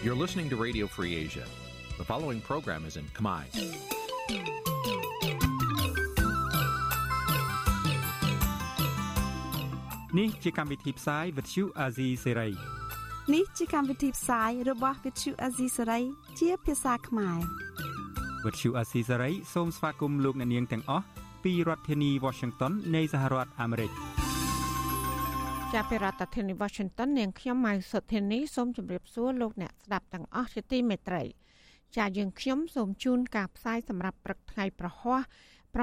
You're listening to Radio Free Asia. The following program is in Khmer. នេះជាកម្មវិធីផ្សាយ Vuthu Azizi Serai នេះជាកម្មវិធីផ្សាយរបស់ Vuthu Azizi Serai ជាភាសាខ្មែរ Vuthu Azizi Serai សូមស្វាគមន៍លោកអ្នកនាងទាំងអស់ពីរដ្ឋធានី Washington នៃសហរដ្ឋអាមេរិក ចាប់ពីរដ្ឋធានី Washington នាងខ្ញុំម៉ៅសុធានីសូមជម្រាបសួរលោកអ្នកស្ដាប់ទាំងអស់ជាទីមេត្រីចាយើងខ្ញុំសូមជូនការផ្សាយសម្រាប់ព្រឹកថ្ងៃប្រហ័ស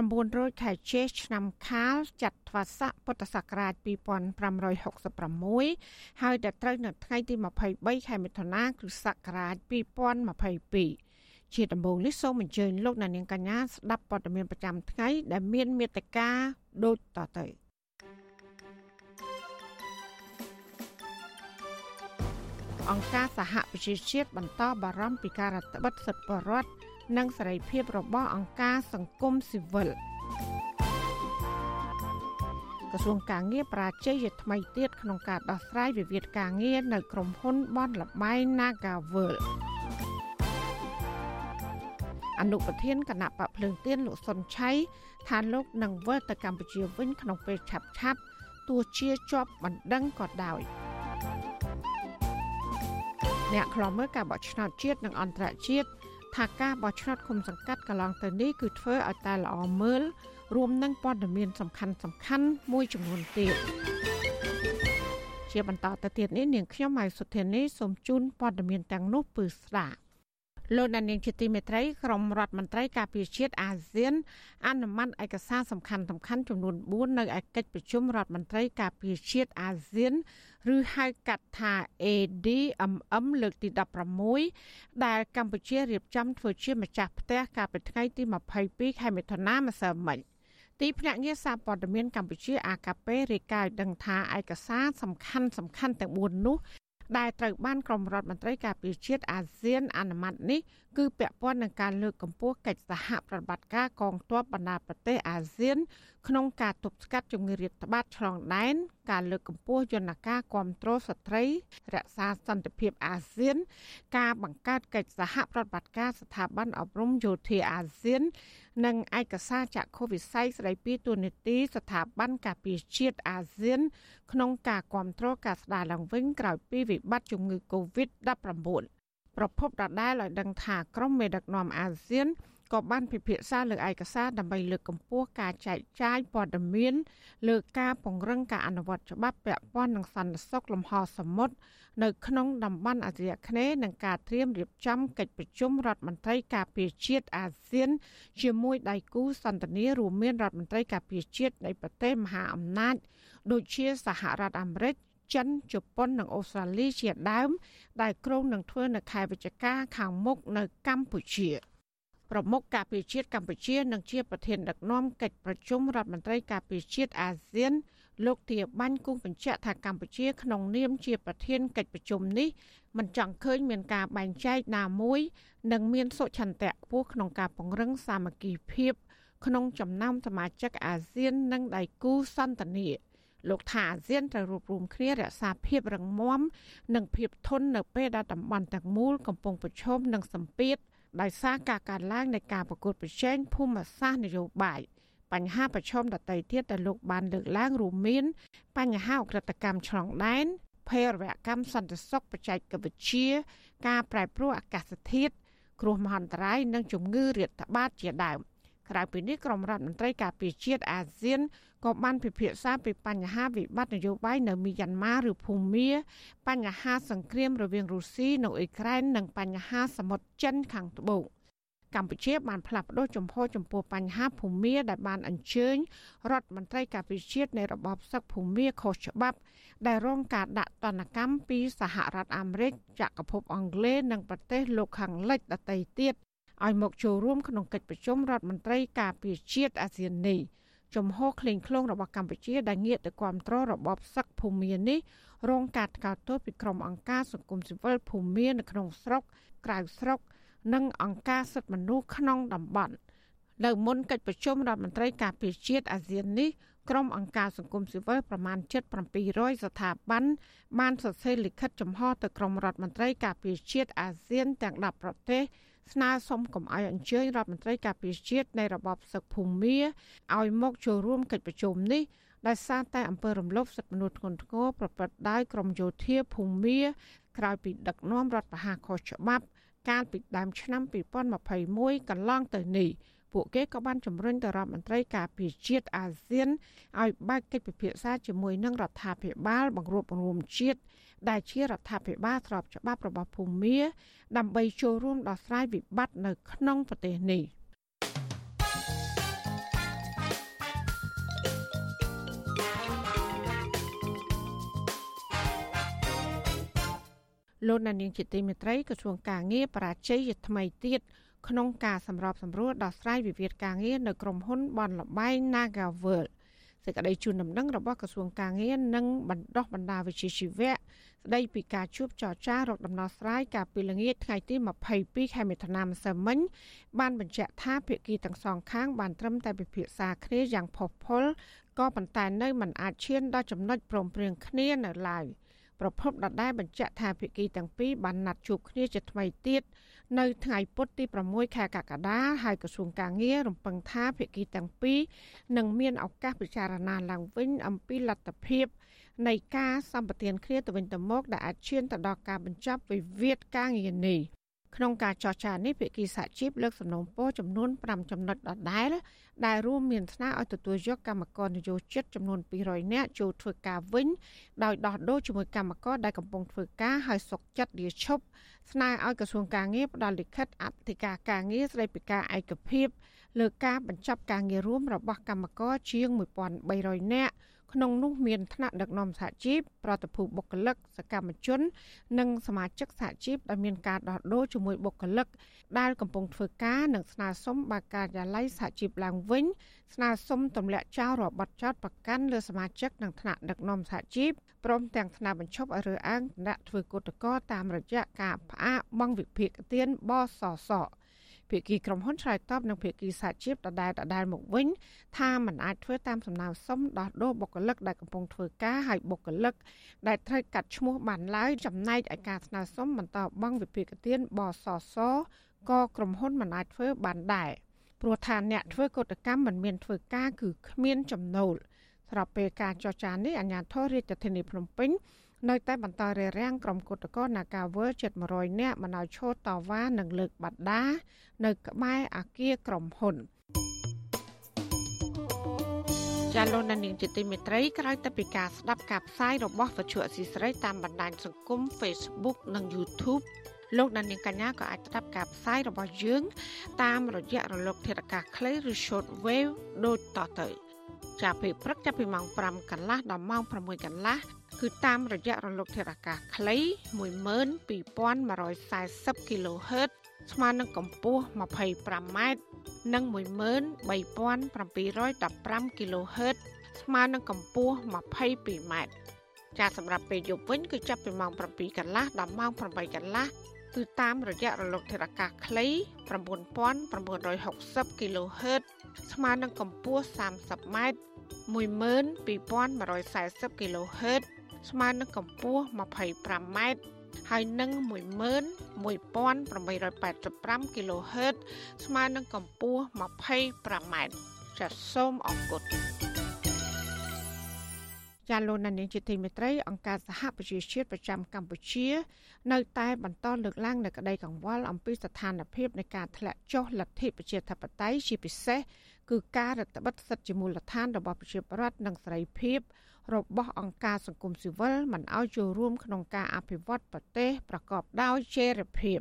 900ខែជេសឆ្នាំខាលចត្វាស័កពុទ្ធសករាជ2566ហើយដល់ត្រូវនៅថ្ងៃទី23ខែមិថុនាគ្រិស្តសករាជ2022ជាដំបូងនេះសូមអញ្ជើញលោកអ្នកនាងកញ្ញាស្ដាប់ព័ត៌មានប្រចាំថ្ងៃដែលមានមេត្តាដូចតទៅ អង្គការសហប្រជាជាតិបន្តបារម្ភពីការរដ្ឋបិទសិទ្ធិបរដ្ឋនិងសេរីភាពរបស់អង្គការសង្គមស៊ីវិលក្រសួងការងារប្រាជ័យជាថ្មីទៀតក្នុងការដោះស្រាយវិវាទការងារនៅក្រុមហ៊ុនបនលបែង Nagavel អនុប្រធានគណៈបកភ្លើងទៀនលោកសុនឆៃថាលោកនឹងវិលទៅកម្ពុជាវិញក្នុងពេលឆាប់ឆាប់ទោះជាជាប់បណ្ដឹងក៏ដោយ អ្នកខ្លំមើលការបោះឆ្នោតជាតិនិងអន្តរជាតិថាការបោះឆ្នោតឃុំសង្កាត់កន្លងទៅនេះគឺធ្វើឲ្យតែល្អមើលរួមនឹងព័ត៌មានសំខាន់សំខាន់មួយចំនួនទៀតជាបន្តទៅទៀតនេះនាងខ្ញុំម៉ៃសុធានីសូមជូនព័ត៌មានទាំងនោះពឺស្ដាប់ លោកដានៀងជាទីមេត្រីក្រុមរដ្ឋមន្ត្រីការពារជាតិអាស៊ានអនុម័តឯកសារសំខាន់សំខាន់ចំនួន4នៅឯកិច្ចប្រជុំរដ្ឋមន្ត្រីការពារជាតិអាស៊ានឬហៅកាត់ថា ADMM លើកទី16ដែលកម្ពុជារៀបចំធ្វើជាម្ចាស់ផ្ទះកាលពីថ្ងៃទី22ខែមិថុនាម្សិលមិញទីភ្នាក់ងារសារព័ត៌មានកម្ពុជា AKP រាយការណ៍ដឹងថាឯកសារសំខាន់សំខាន់ទាំង4នោះ ដែលត្រូវបានក្រុមរដ្ឋមន្ត្រីការពារជាតិអាស៊ានអនុម័តនេះគឺពាក់ព័ន្ធនឹងការលើកកម្ពស់កិច្ចសហប្រតិបត្តិការកងទ័ពបណ្ដាប្រទេសអាស៊ាន ក្នុងការទប់ស្កាត់ជំងឺរាតត្បាតឆ្លងដែនការលើកកម្ពស់យន្តការគ្រប់គ្រងស្ត្រីរក្សាសន្តិភាពអាស៊ាន ការបង្កើតកិច្ចសហប្រតិបត្តិការស្ថាប័នអប់រំយោធាអាស៊ាន និងឯកសារចក្ខុវិស័យស្តីពីទូនីតិស្ថាប័នការពារជាតិអាស៊ាន ក្នុងការគ្រប់គ្រងការស្ដារឡើងវិញក្រោយពីវិបត្តិជំងឺ Covid-19 ប្រពន្ធដដែលឲ្យដឹងថាក្រុមមេដឹកនាំអាស៊ាន ក៏បានពិភាក្សាលើឯកសារដើម្បីលើកកម្ពស់ការចែកចាយព័ត៌មាន លើការពង្រឹងការអនុវត្តច្បាប់ពាក់ព័ន្ធនឹងសន្តិសុខលំហសមុទ្រនៅក្នុងតំបន់អាស៊ីអាគ្នេយ៍និងការត្រៀមរៀបចំកិច្ចប្រជុំរដ្ឋមន្ត្រីការពារជាតិអាស៊ាន ជាមួយដៃគូសន្តិនិករួមមានរដ្ឋមន្ត្រីការពារជាតិនៃប្រទេសមហាអំណាច ដូចជាសហរដ្ឋអាមេរិកចិនជប៉ុននិងអូស្ត្រាលីជាដើម ដែលក្រុងនឹងធ្វើនៅខែវិច្ឆិកាខាងមុខនៅកម្ពុជា។ ប្រមុខការពារជាតិកម្ពុជានិងជាប្រធានដឹកនាំកិច្ចប្រជុំរដ្ឋមន្ត្រីការពារជាតិអាស៊ានលោកធាបាញ់គូបញ្ជាក់ថាកម្ពុជាក្នុងនាមជាប្រធានកិច្ចប្រជុំនេះមិនចង់ឃើញមានការបែងចែកណាមួយនិងមានសុឆន្ទៈខ្ពស់ក្នុងការពង្រឹងសាមគ្គីភាព ក្នុងចំណោមសមាជិកអាស៊ាននិងដៃគូសន្តិនិកលោកថាអាស៊ានត្រូវរួបរวมគ្នារក្សាភាពរឹងមាំនិងភាពធន់នៅពេលដែលតំបន់ទាំងមូលកំពុងប្រឈមនឹងសម្ពាធ ដោយសារការកើនឡើងនៃការប្រកួតប្រជែងភូមិសាស្ត្រនយោបាយបញ្ហាប្រឈមដតីទៀតដែលលោកបានលើកឡើងរួមមាន បញ្ហាអក្រិតកម្មឆ្លងដែនភេរវកម្មសន្តិសុខបច្ចេកវិទ្យា ការប្រែប្រួលអាកាសធាតុគ្រោះមហន្តរាយនិងជំងឺរាតត្បាតជាដើមក្រៅពីនេះក្រុមរដ្ឋមន្ត្រីការពារជាតិអាស៊ាន ក៏បានពិភាក្សាពីបញ្ហាវិបត្តិនយោបាយនៅមីយ៉ាន់ម៉ាឬភូមាបញ្ហាសង្គ្រាមរវាងរុស្ស៊ីនិងអ៊ុយក្រែននិងបញ្ហាសមុទ្រចិនខាងត្បូងកម្ពុជាបានផ្លាស់ប្តូរចំហចំពោះបញ្ហាភូមាដែលបានអញ្ជើញរដ្ឋមន្ត្រីការពារជាតិនៃរបបសឹកភូមាខុសច្បាប់ដែលរងការដាក់ទណ្ឌកម្មពីសហរដ្ឋអាមេរិកចក្រភពអង់គ្លេសនិងប្រទេសលោកខាងលិចដទៃទៀតឲ្យមកចូលរួមក្នុងកិច្ចប្រជុំរដ្ឋមន្ត្រីការពារជាតិអាស៊ាននេះ។ ជំហរក្លែងក្លងរបស់កម្ពុជាដែលងាកទៅគ្រប់គ្រងរបបសឹកភូមិនេះរងការថ្កោលទោសពីក្រុមអង្គការសង្គមស៊ីវិលភូមិនៅក្នុងស្រុកក្រៅស្រុក និងអង្គការសិទ្ធិមនុស្សក្នុងតំបន់នៅមុនកិច្ចប្រជុំរដ្ឋមន្ត្រីការពារជាតិអាស៊ាននេះក្រុមអង្គការសង្គមស៊ីវិលប្រមាណ7,700ស្ថាប័នបានសរសេរលិខិតចំហទៅក្រុមរដ្ឋមន្ត្រីការពារជាតិអាស៊ានទាំង10ប្រទេស ស្នើសុំកុំឲ្យអញ្ជើញរដ្ឋមន្ត្រីការពារជាតិនៃរបបសឹកភូមាឲ្យមកចូលរួមកិច្ចប្រជុំនេះដោយសារតែអំពើរំលោភសិទ្ធិមនុស្សធ្ងន់ធ្ងរប្រព្រឹត្តដោយក្រមយោធាភូមាក្រោយពីដឹកនាំរដ្ឋប្រហារខុសច្បាប់កាលពីដើមឆ្នាំ2021កន្លងទៅនេះ ពួកគេក៏បានជំរុញទៅរដ្ឋមន្ត្រីការពារជាតិអាស៊ានឲ្យបើកកិច្ចពិភាក្សាជាមួយនឹងរដ្ឋាភិបាលបង្រួបបង្រួមជាតិដែលជារដ្ឋាភិបាលស្របច្បាប់របស់ភូមាដើម្បីចូលរួមដោះស្រាយវិបត្តិនៅក្នុងប្រទេសនេះលោកនានីជាទីមេត្រីក្រសួងការងារបរាជ័យថ្មីទៀត ក្នុងការសម្របសម្រួលដោះស្រាយវិវាទការងារនៅក្រុមហ៊ុនបនលបែង Nagaworld សេចក្តីជូនដំណឹងរបស់ក្រសួងការងារនិងបណ្ដុះបណ្ដាវិជ្ជាជីវៈស្ដីពីការជួបចរចារកដំណោះស្រាយការពីល្ងាចថ្ងៃទី22ខែមិថុនាម្សិលមិញបានបញ្ជាក់ថាភាគីទាំងសងខាងបានត្រឹមតែពិភាក្សាគ្នាយ៉ាងផុសផុលក៏ប៉ុន្តែនៅមិនអាចឈានដល់ចំណុចព្រមព្រៀងគ្នានៅឡើយប្រពន្ធដដែលបញ្ជាក់ថាភាគីទាំងពីរបានណាត់ជួបគ្នាជាថ្មីទៀត នៅថ្ងៃពុធទី6ខែកក្កដាហើយក្រសួងកាងាររំពឹងថាភាគីទាំងពីរនឹងមានឱកាសពិចារណាឡើងវិញអំពីលទ្ធភាពនៃការសម្បទានគ្នាទៅវិញទៅមកដែលអាចឈានទៅដល់ការបញ្ចប់វិវាទការងារនេះ ក្នុងការចរចានេះភាគីសហជីពលើកសំណូមពរចំនួន5ចំណុចដដែលដែលរួមមានស្នើឲ្យទទួលយកកម្មករនយោជិតចំនួន200នាក់ចូលធ្វើការវិញដោយដោះដូរជាមួយកម្មករដែលកំពុងធ្វើការហើយសុកចិត្តលាឈប់ស្នើឲ្យក្រសួងការងារផ្ដល់លិខិតអធិការការងារស្ដីពីការឯកភាពលើការបញ្ចប់ការងាររួមរបស់កម្មករជាង1300នាក់ ក្នុងនោះមានថ្នាក់ដឹកនាំសហជីពប្រតិភូបុគ្គលិកសកម្មជន និងសមាជិកសហជីពដែលមានការដោះដូរជាមួយបុគ្គលិកដែលកំពុងធ្វើការនិងស្នើសុំបើកការិយាល័យសហជីពឡើងវិញ ស្នើសុំទម្លាក់ចោលរបបចោតប្រកាន់លើសមាជិកនិងថ្នាក់ដឹកនាំសហជីពព្រមទាំងថ្នាក់បញ្ឈប់ឲ្យរើអាងគណៈធ្វើកោតក្រតាមរយៈការផ្អាកបង់វិភាគទានបសស ភាគីក្រុមហ៊ុនឆ្លើយតបនឹងភាគីសហជីពដដែលដដែលមកវិញថាมันអាចធ្វើតាមសំណើសុំដោះដូរបុគ្គលិកដែលកំពុងធ្វើការហើយបុគ្គលិកដែលត្រូវកាត់ឈ្មោះបានឡើយចំណែកឯការស្នើសុំបន្តបង់វិភាគទានបសសក៏ក្រុមហ៊ុនមិនអាចធ្វើបានដែរព្រោះថាអ្នកធ្វើកតកម្មមិនមានធ្វើការគឺគ្មានចំណូលស្របពេលការចរចានេះអាជ្ញាធររាជធានីភ្នំពេញ នៅតែបន្តរារាំងក្រុមគុតកោនាការវើជិត100នាក់មិនឲ្យឈរតវ៉ានិងលើកបាត់ដា នៅក្បែរអាគារក្រុមហ៊ុនចាលោកនាងជាទីមេត្រីក្រោយទៅពីការស្ដាប់ការផ្សាយរបស់វិទ្យុអសីស្រីតាមបណ្ដាញសង្គម Facebook និង YouTube លោកដានៀងកញ្ញាក៏អាចស្ដាប់ការផ្សាយរបស់យើង តាមរយៈរលក ធាតុអាកាសខ្លីឬ short wave ដូចតទៅ ចាប់ពីព្រឹកចាប់ពីម៉ោង5កន្លះដល់ម៉ោង6កន្លះ គឺតាមរយៈរលកធាតុអាកាសខ្លី12140 kHz ស្មើនឹងកម្ពស់ 25m និង13715 kHz ស្មើនឹងកម្ពស់ 22m ចាសម្រាប់ពេលយប់វិញគឺចាប់ពីម៉ោង7កន្លះដល់ម៉ោង8កន្លះគឺតាមរយៈរលកធាតុអាកាសខ្លី9960 kHz ស្មើនឹងកម្ពស់ 30m 12140 kHz ស្មើនឹងកម្ពស់ 25m ហើយនឹង11885 kHz ស្មើនឹងកម្ពស់ 25m ចាសសូមអរគុណចាលោកនានីជាទីមេត្រីអង្គការសហប្រជាជាតិប្រចាំកម្ពុជា នៅតែបន្តលើកឡើងនូវក្តីកង្វល់អំពីស្ថានភាពនៃការធ្លាក់ចុះលទ្ធិប្រជាធិបតេយ្យជាពិសេសគឺការរដ្ឋបិទសិទ្ធិជាមូលដ្ឋានរបស់ប្រជាពលរដ្ឋនិងសេរីភាព របស់អង្គការសង្គមស៊ីវិលមិនឲ្យចូលរួមក្នុងការអភិវឌ្ឍប្រទេសប្រកបដោយចីរភាព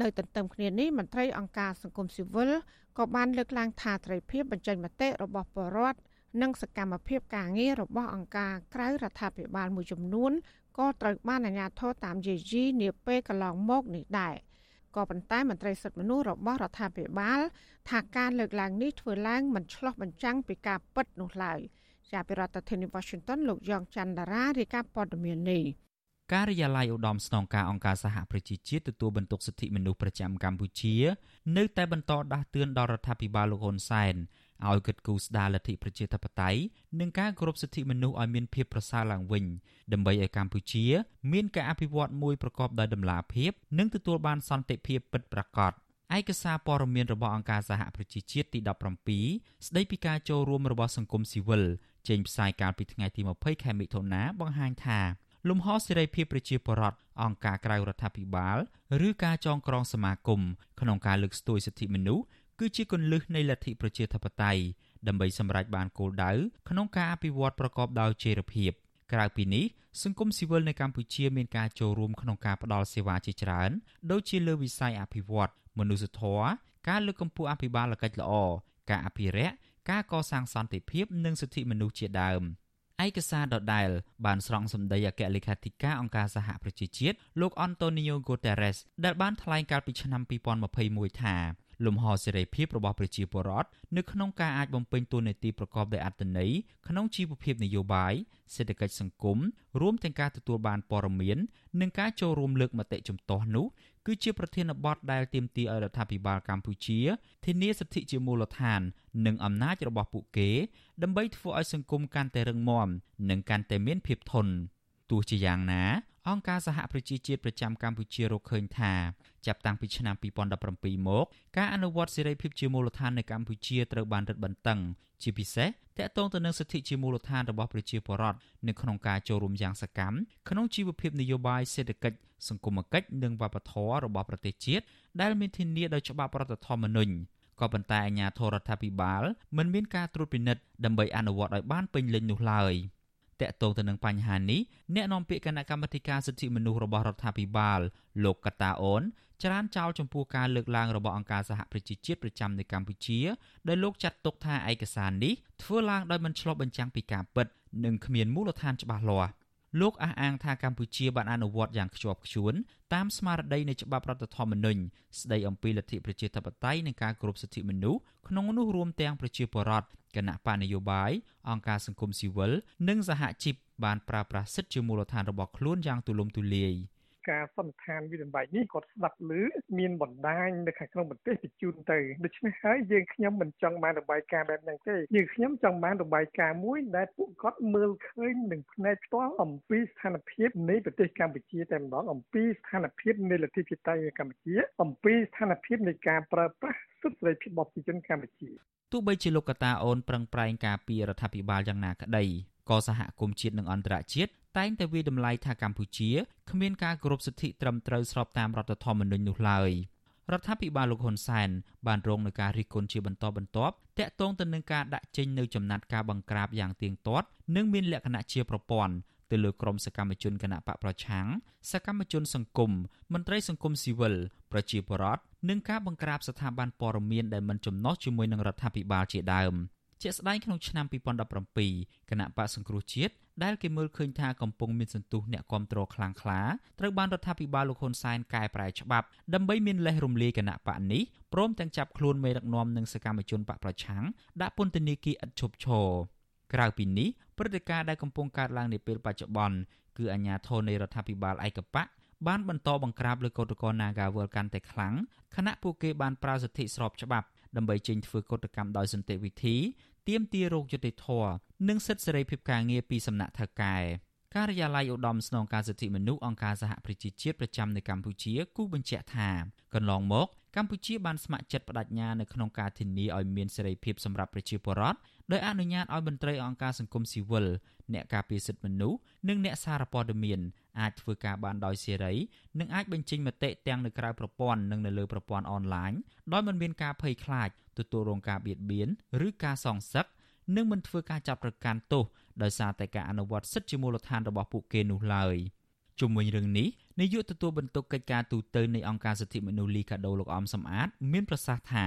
នៅទន្ទឹមគ្នានេះមន្ត្រីអង្គការសង្គមស៊ីវិលក៏បានលើកឡើងថាត្រីភាពបញ្ចេញមតិរបស់ពលរដ្ឋនិងសកម្មភាពការងាររបស់អង្គការក្រៅរដ្ឋាភិបាលមួយចំនួនក៏ត្រូវបានអាជ្ញាធរតាមយាយីនាពេលកន្លងមកនេះដែរក៏ប៉ុន្តែមន្ត្រីសិទ្ធិមនុស្សរបស់រដ្ឋាភិបាលថាការលើកឡើងនេះធ្វើឡើងមិនឆ្លោះបញ្ចាំងពីការពិតនោះឡើយ។ ជាប្រធានាធិបតី Washington លោកយ៉ងច័ន្ទដារារាយការណ៍ព័ត៌មាននេះការិយាល័យឧត្តមស្នងការអង្គការសហប្រជាជាតិទទួលបន្ទុកសិទ្ធិមនុស្សប្រចាំកម្ពុជា នៅតែបន្តដាស់តឿនដល់រដ្ឋាភិបាលលោកហ៊ុនសែនឲ្យគិតគូរស្ដារលទ្ធិប្រជាធិបតេយ្យនិងការគោរពសិទ្ធិមនុស្សឲ្យមានភាពប្រសើរឡើងវិញដើម្បីឲ្យកម្ពុជា មានការអភិវឌ្ឍមួយប្រកបដោយតម្លាភាព និងទទួលបានសន្តិភាពពិតប្រាកដឯកសារព័ត៌មានរបស់អង្គការសហប្រជាជាតិទី17ស្ដីពីការចូលរួមរបស់សង្គមស៊ីវិល ចេញផ្សាយកាលពីថ្ងៃទី20ខែមិថុនាបង្ហាញថាលំហសេរីភាពប្រជាពលរដ្ឋអង្គការក្រៅរដ្ឋាភិបាលឬការចងក្រងសមាគមក្នុងការលើកស្ទួយសិទ្ធិមនុស្សគឺជាគន្លឹះនៃលទ្ធិប្រជាធិបតេយ្យដើម្បីសម្រេចបានគោលដៅក្នុងការអភិវឌ្ឍប្រកបដោយចីរភាពក្រៅពីនេះសង្គមស៊ីវិលនៅកម្ពុជាមានការចូលរួមក្នុងការផ្តល់សេវាជាច្រើនដូចជាលើវិស័យអភិវឌ្ឍមនុស្សធម៌ការលើកកម្ពស់អភិបាលកិច្ចល្អការអភិរក្ស ការកសាងសន្តិភាពនិងសិទ្ធិមនុស្សជាដើមឯកសារដដែលបានស្រង់សម្ដីអគ្គលេខាធិការអង្គការសហប្រជាជាតិលោកអនតូនីយ៉ូហ្គូតេរ៉េសដែលបានថ្លែងកាលពីឆ្នាំ2021ថាលំហសេរីភាពរបស់ប្រជាពលរដ្ឋនៅក្នុងការអាចបំពេញតួនាទីប្រកបដោយអត្ថន័យក្នុងជីវភាពនយោបាយសេដ្ឋកិច្ចសង្គមរួមទាំងការទទួលបានព័ត៌មាននិងការចូលរួមលើកមតិជំទាស់នោះ គឺជាប្រធានបទដែលទាមទារឲ្យរដ្ឋាភិបាលកម្ពុជាធានាសិទ្ធិជាមូលដ្ឋាន និងអំណាចរបស់ពួកគេ ដើម្បីធ្វើឲ្យសង្គមកាន់តែរឹងមាំនិងកាន់តែមានភាពធន់ទោះជាយ៉ាងណា អង្គការសហប្រជាជាតិប្រចាំកម្ពុជារកឃើញថាចាប់តាំងពីឆ្នាំ2017មកការអនុវត្តសេរីភាពជាមូលដ្ឋាននៅកម្ពុជាត្រូវបានរឹតបន្តឹងជាពិសេសតកតងទៅនឹងសិទ្ធិជាមូលដ្ឋានរបស់ប្រជាពលរដ្ឋនៅក្នុងការចូលរួមយ៉ាងសកម្មក្នុងជីវភាពនយោបាយសេដ្ឋកិច្ចសង្គមគិច្ចនិងវប្បធម៌របស់ប្រទេសជាតិដែលមានធានាដោយច្បាប់រដ្ឋធម្មនុញ្ញក៏ប៉ុន្តែអាជ្ញាធររដ្ឋាភិបាលមិនមានការត្រួតពិនិត្យដើម្បីអនុវត្តឲ្យបានពេញលេញនោះឡើយ។ តកតងទៅនឹងបញ្ហានេះអ្នកនាំពាក្យគណៈកម្មាធិការសិទ្ធិមនុស្សរបស់រដ្ឋាភិបាល លោកកតាអូនច្រានចោលចំពោះការលើកឡើងរបស់អង្គការសហប្រជាជាតិប្រចាំនៅកម្ពុជាដែលលោកចាត់ទុកថាឯកសារនេះធ្វើឡើងដោយមិនឆ្លុះបញ្ចាំងពីការពិត និងគ្មានមូលដ្ឋានច្បាស់លាស់ លោកអះអាងថាកម្ពុជាបានអនុវត្តយ៉ាងខ្ជាប់ខ្ជួនតាមស្មារតីនៃច្បាប់រដ្ឋធម្មនុញ្ញស្តីអំពីលទ្ធិប្រជាធិបតេយ្យនិងការគោរពសិទ្ធិមនុស្សក្នុងនោះរួមទាំងប្រជាពលរដ្ឋគណៈបកនយោបាយអង្គការសង្គមស៊ីវិលនិងសហជីពបានប្រើប្រាស់សិទ្ធិជាមូលដ្ឋានរបស់ខ្លួនយ៉ាងទូលំទូលាយ។ ការសន្និដ្ឋានវិទ្យាបែកនេះគាត់ស្ដាប់ឮមានបណ្ដាញនៅខាងក្នុងប្រទេសបញ្ជូនទៅដូច្នេះហើយយើងខ្ញុំមិនចង់បានរបាយការណ៍បែបហ្នឹងទេយើងខ្ញុំចង់បានរបាយការណ៍មួយដែលពួកគាត់មើលឃើញនឹងផ្នែកផ្ទាល់អំពីស្ថានភាពនៃប្រទេសកម្ពុជាតែម្ដងអំពីស្ថានភាពនៃលទ្ធិជាតិនៅកម្ពុជា អំពីស្ថានភាពនៃការប្រើប្រាស់សិទ្ធិសេរីភាពរបស់ប្រជាជនកម្ពុជាទោះបីជាលោកកតាអូនប្រឹងប្រែងការពីរដ្ឋាភិបាលយ៉ាងណាក្តីក៏សហគមន៍ជាតិនិងអន្តរជាតិ តែងតែវាតម្លៃថាកម្ពុជាគ្មានការគោរពសិទ្ធិត្រឹមត្រូវស្របតាមរដ្ឋធម្មនុញ្ញនោះឡើយរដ្ឋាភិបាលលោកហ៊ុនសែនបានរងនឹងការរិះគន់ជាបន្តបន្ទាប់តាក់ទងទៅនឹងការដាក់ចេញនៅចំណាត់ការបង្ក្រាបយ៉ាងទៀងទាត់និងមានលក្ខណៈជាប្រព័ន្ធទៅលើក្រុមសកម្មជនគណៈបកប្រឆាំងសកម្មជនសង្គមមន្ត្រីសង្គមស៊ីវិលប្រជាពលរដ្ឋនិងការបង្ក្រាបស្ថាប័នព័ត៌មានដែលមិនចំណុះជាមួយនឹងរដ្ឋាភិបាលជាដើម។ ជាក់ស្ដែងក្នុងឆ្នាំ2017គណៈបកសង្គ្រោះជាតិដែលគេមើលឃើញថាកំពុងមានសន្ទុះអ្នកគ្រប់គ្រងខ្លាំងក្លាត្រូវបានរដ្ឋាភិបាលលោកហ៊ុនសែនកែប្រែច្បាប់ដើម្បីមានលេសរំលាយគណៈបកនេះព្រមទាំងចាប់ខ្លួនមេដឹកនាំនិងសកម្មជនបកប្រឆាំងដាក់ពន្ធនាគារឥតឈប់ឈរក្រៅពីនេះព្រឹត្តិការណ៍ដែលកំពុងកើតឡើងនាពេលបច្ចុប្បន្នគឺអាញាធរនៃរដ្ឋាភិបាលឯកបកបានបន្តបង្ក្រាបលើកោតក្រ Nagawal កាន់តែខ្លាំងខណៈពួកគេបានប្រើសិទ្ធិស្របច្បាប់ដើម្បីចេញធ្វើកោតកម្មដោយសន្តិវិធី ទាមទាររោគយុត្តិធម៌និងសិទ្ធិសេរីភាពការងារពីសំណាក់ថៅកែការិយាល័យឧត្តមស្នងការសិទ្ធិមនុស្សអង្គការសហប្រជាជាតិប្រចាំនៅកម្ពុជាគូបញ្ជាក់ថាកន្លងមកកម្ពុជាបានស្ម័គ្រចិត្តបដិញ្ញានៅក្នុងការធានាឲ្យមានសេរីភាពសម្រាប់ប្រជាពលរដ្ឋ ដោយអនុញ្ញាតឲ្យមន្ត្រីអង្គការសង្គមស៊ីវិលអ្នកការពារសិទ្ធិមនុស្សនិងអ្នកសារព័ត៌មានអាចធ្វើការបានដោយសេរីនិងអាចបញ្ចេញមតិទាំងនៅក្រៅប្រព័ន្ធនិងនៅលើប្រព័ន្ធអនឡាញដោយមិនមានការភ័យខ្លាចទទួលរងការបៀតបៀនឬការសងសឹកនិងមិនធ្វើការចាប់ប្រកាន់ទោសដោយសារតែការអនុវត្តសិទ្ធិជាមូលដ្ឋានរបស់ពួកគេនោះឡើយជុំវិញរឿងនេះនាយកទទួលបន្ទុកកិច្ចការទូតនៃអង្គការសិទ្ធិមនុស្សលីកាដូលោកអំសំអាត មានប្រសាសន៍ថា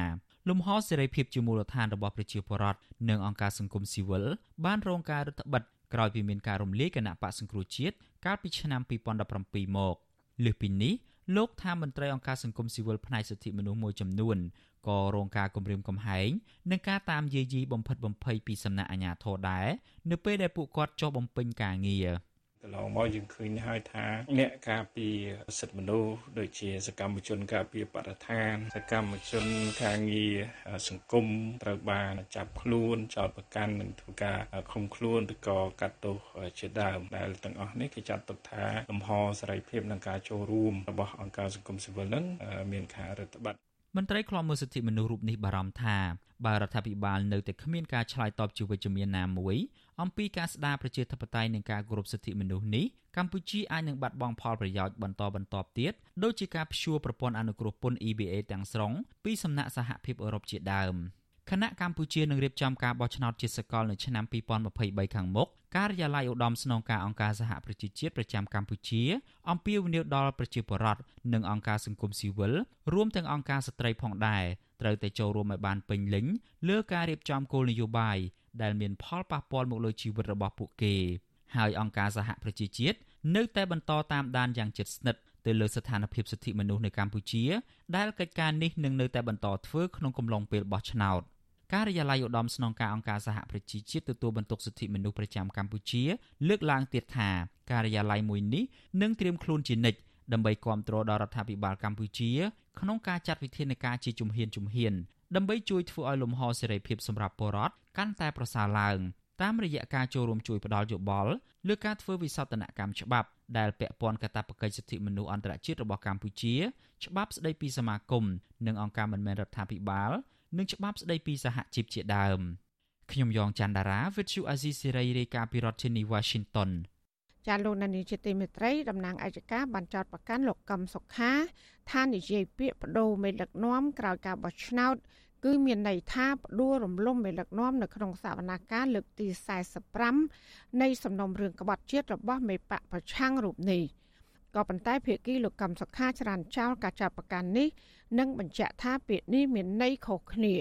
លំហសេរីភាពជាមូលដ្ឋានរបស់ប្រជាពលរដ្ឋនិងអង្គការសង្គមស៊ីវិលបានរងការរឹតបន្តឹងក្រោយពីមានការរំលាយគណៈបកសង្គ្រោះជាតិកាលពីឆ្នាំ2017មកលើសពីនេះលោកថាមន្ត្រីអង្គការសង្គមស៊ីវិលផ្នែកសិទ្ធិមនុស្សមួយចំនួនក៏រងការគំរាមកំហែងនិងការតាមយាយីបំផិតបំភ័យពីសំណាក់អាជ្ញាធរដែរនៅពេលដែលពួកគាត់ចុះបំពេញការងារ ន្លងមកយើងឃើញហើយថាអ្នកការពារសិទ្ធិមនុស្សដូចជាសកម្មជនការពារបរិស្ថាន សកម្មជនការងារសង្គមត្រូវបានចាប់ខ្លួនចោទប្រកាន់និងធ្វើការឃុំខ្លួនឬក៏កាត់ទោសជាដើមដែលទាំងអស់នេះគេចាត់ទុកថាលំហសេរីភាពនិងការចូលរួមរបស់អង្គការសង្គមស៊ីវិលនឹងមានការរដ្ឋបတ်មន្ត្រីខ្លំមើលសិទ្ធិមនុស្សរូបនេះបារម្ភថាបើរដ្ឋាភិបាលនៅតែគ្មានការឆ្លើយតបជាវិជ្ជមានណាមួយ អំពីការស្ដារប្រជាធិបតេយ្យនិងការគោរពសិទ្ធិមនុស្សនេះកម្ពុជាអាចនឹងបាត់បង់ផលប្រយោជន៍បន្តបន្ទាប់ទៀតដូចជាការព្យួរប្រព័ន្ធអនុគ្រោះពន្ធ EBA ទាំងស្រុងពីសំណាក់សហភាពអឺរ៉ុបជាដើម។គណៈកម្ពុជានឹងរៀបចំការបោះឆ្នោតជាតិសកលនៅឆ្នាំ2023ខាងមុខការិយាល័យឧត្តមស្នងការអង្គការសហប្រជាជាតិប្រចាំកម្ពុជាអំពាវនាវដល់ប្រជាពលរដ្ឋនិងអង្គការសង្គមស៊ីវិលរួមទាំងអង្គការស្ត្រីផងដែរត្រូវតែចូលរួមឲ្យបានពេញលេញលើការរៀបចំគោលនយោបាយ ដែលមានផលប៉ះពាល់មកលើជីវិតរបស់ពួកគេហើយអង្គការសហប្រជាជាតិនៅតែបន្តតាមដានយ៉ាងជិតស្និទ្ធទៅលើស្ថានភាពសិទ្ធិមនុស្សនៅកម្ពុជាដែលកិច្ចការនេះនឹងនៅតែបន្តធ្វើក្នុងកំឡុងពេលបោះឆ្នោតការិយាល័យឧត្តមស្នងការអង្គការសហប្រជាជាតិទទួលបន្ទុកសិទ្ធិមនុស្សប្រចាំកម្ពុជាលើកឡើងទៀតថាការិយាល័យមួយនេះនឹងត្រៀមខ្លួនជានិច្ចដើម្បីគ្រប់គ្រងដល់រដ្ឋាភិបាលកម្ពុជាក្នុងការចាត់វិធានការជាជំហានជំហាន ដើម្បីជួយធ្វើឲ្យលំហសេរីភាពសម្រាប់ពលរដ្ឋកាន់តែប្រសើរឡើងតាមរយៈការចូលរួមជួយផ្ដល់យោបល់លើការធ្វើវិសោធនកម្មច្បាប់ដែលពាក់ព័ន្ធកាតព្វកិច្ចសិទ្ធិមនុស្សអន្តរជាតិរបស់កម្ពុជាច្បាប់ស្ដីពីសមាគមនិងអង្គការមិនមែនរដ្ឋាភិបាលនិងច្បាប់ស្ដីពីសហជីពជាដើមខ្ញុំយ៉ងច័ន្ទដារាវិទ្យុអាស៊ីសេរីរាយការណ៍ពីរដ្ឋធានី Washington ចាលោកនានីជាទីមេត្រីតំណាងអัยការបានចោតប្រកាន់លោកកឹមសុខាថានិយាយពាក្យបដូរមេដឹកនាំក្រោយការបោះឆ្នោត គឺមានន័យថាផ្ដួលរំលំមេដឹកនាំនៅក្នុងសវនកម្មលើកទី45នៃសំណុំរឿងក្បត់ជាតិរបស់មេបកប្រឆាំងរូបនេះក៏ប៉ុន្តែភាគីលោកកឹមសុខាច្រានចោលការចាប់ប្រកាន់នេះនិងបញ្ជាក់ថាពាក្យនេះមានន័យខុសគ្នា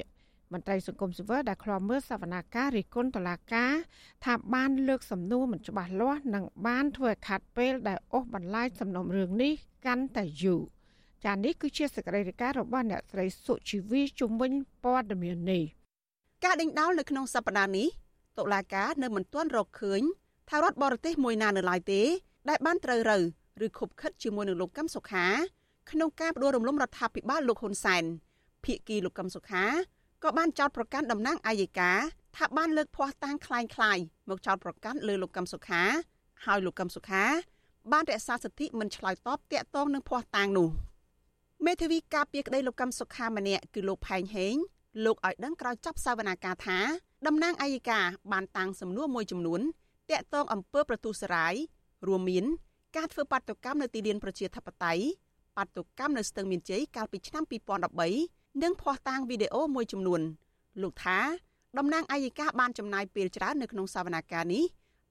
មន្ត្រីសង្គមស៊ីវិលដែលខ្លាំមើលសវនាការរិះគន់តុលាការថាបានលើកសំណួរមិនច្បាស់លាស់និងបានធ្វើឲ្យខាត់ពេលដែលអូសបន្លាយសំណុំរឿងនេះកាន់តែយូរចា៎នេះគឺជាសកម្មភាពរបស់អ្នកស្រីសុជីវីជំនាញព័ត៌មាននេះការដេញដោលនៅក្នុងសប្តាហ៍នេះតុលាការនៅមិនទាន់រកឃើញថារដ្ឋបរទេសមួយណានៅឡើយទេ ដែលបានត្រូវរើឬខົບខិតជាមួយនឹងលោកកឹមសុខាក្នុងការបដិរំលំរដ្ឋាភិបាលលោកហ៊ុនសែនភៀកគីលោកកឹមសុខា ក៏បានចោទប្រកាន់តំណាងអាយកាថាបានលើកភ័ស្តុតាងคล้ายៗមកចោទប្រកាន់លើលោកកឹមសុខាហើយលោកកឹមសុខា បានរក្សាសិទ្ធិមិនឆ្លើយតបតាក់ទងនឹងភ័ស្តុតាងនោះមេធាវីការពារក្តីលោកកឹមសុខាម្នាក់គឺលោកផែងហេងលោកឲ្យដឹងក្រោយចប់សវនាការថាតំណាងអាយកាបានតាំងសំណួរមួយចំនួនតាក់ទងអំពើប្រទូសរាយរួមមានការធ្វើបាតុកម្មនៅទីលានប្រជាធិបតេយ្យបាតុកម្មនៅស្ទឹងមានជ័យកាលពីឆ្នាំ2013 និងភ័ស្តុតាងវីដេអូមួយចំនួន លោកថាតំណាងអាយកាបានចំណាយពេលច្រើននៅក្នុងសវនាការនេះ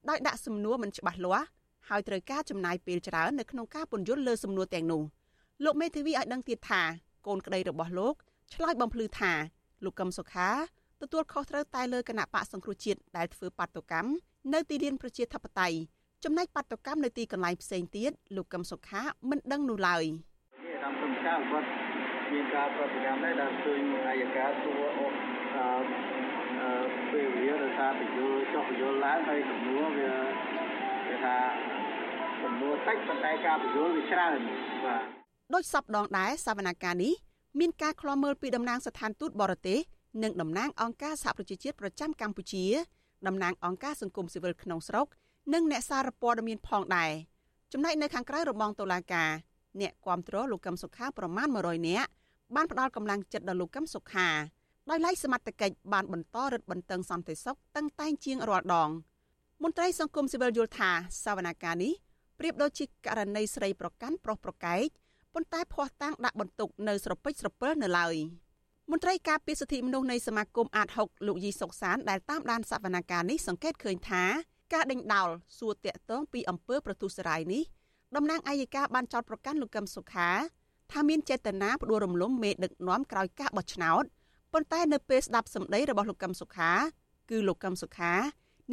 ដោយដាក់សំណួរមិនច្បាស់លាស់ហើយត្រូវការចំណាយពេលច្រើននៅក្នុងការពន្យល់លើសំណួរទាំងនោះលោកមេធាវីឲ្យដឹងទៀតថាកូនក្តីរបស់លោកឆ្លើយបំភ្លឺថាលោកកឹមសុខាទទួលខុសត្រូវតែលើគណៈបកសង្គ្រោះជាតិដែលធ្វើបាតុកម្មនៅទីលានប្រជាធិបតេយ្យចំណែកបាតុកម្មនៅទីកន្លែងផ្សេងទៀតលោកកឹមសុខាមិនដឹងនោះឡើយតាមសំខាន់គាត់ មានការប្រតិកម្មដែរដែលឃើញអាយកាសួរអូអឺពេលវាដោយសារពយល់ចុះពយល់ឡើងហើយចំនួនវាគេថាចំនួនតិចប៉ុន្តែការពយល់វាច្រើនបាទដោយសពដងដែរសវនកម្មនេះមានការឃ្លាំមើលពីតំណាងស្ថានទូតបរទេសនិងតំណាងអង្គការសហប្រជាជាតិប្រចាំកម្ពុជាតំណាងអង្គការសង្គមស៊ីវិលក្នុងស្រុកនិងអ្នកសារព័ត៌មានផងដែរចំណែកនៅខាងក្រៅរបងតុលាការ អ្នកគាំទ្រលោកកឹមសុខាប្រមាណ100នាក់បានផ្ដល់កម្លាំងចិត្តដល់លោកកឹមសុខាដោយឡែកសមត្ថកិច្ចបានបន្តរឹតបន្តឹងសន្តិសុខតឹងតែងជាងរាល់ដងមន្ត្រីសង្គមស៊ីវិលយល់ថាសវនកម្មនេះប្រៀបដូចជាករណីស្រីប្រកាន់ប្រុសប្រកែកប៉ុន្តែភ័ស្តុតាងដាក់បន្ទុកនៅស្រពេចស្រពិលនៅឡើយមន្ត្រីការពារសិទ្ធិមនុស្សនៃសមាគមអាត6លោកយីសុកសានដែលតាមដានសវនកម្មនេះសង្កេតឃើញថាការដេញដោលសួរតាក់ទងពីអំពើប្រទុសរាយនេះ តំណាងអាយកាបានចោទប្រកាន់លោកកឹមសុខាថាមានចេតនាផ្ដួលរំលំមេដឹកនាំក្រោយការបោះឆ្នោតប៉ុន្តែនៅពេលស្ដាប់សម្ដីរបស់លោកកឹមសុខា គឺលោកកឹមសុខា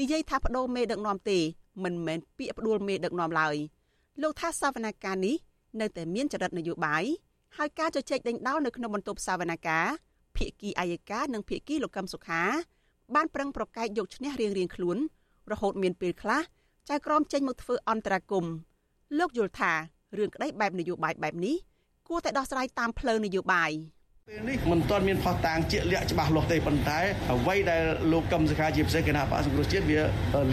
និយាយថាបដូរមេដឹកនាំទេមិនមែនពាក្យផ្ដួលមេដឹកនាំឡើយលោកថាសវនកម្មនេះនៅតែមានចរិតនយោបាយហើយការជជែកដេញដោលនៅក្នុងបន្ទប់សវនកម្មភាគីអាយកានិងភាគីលោកកឹមសុខា បានប្រឹងប្រកែកយកឈ្នះរៀងៗខ្លួន រហូតមានពេលខ្លះចៅក្រមចេញមកធ្វើអន្តរាគម លោកយល់ថារឿងក្តីបែបនយោបាយបែបនេះគួរតែដោះស្រាយតាមផ្លូវនយោបាយពេលនេះមិនទាន់មានផុសតាងជាក់លាក់ច្បាស់លាស់ទេប៉ុន្តែអ្វីដែលលោកកឹមសុខាជាពិសេសគណៈបកសង្គ្រោះជាតិវា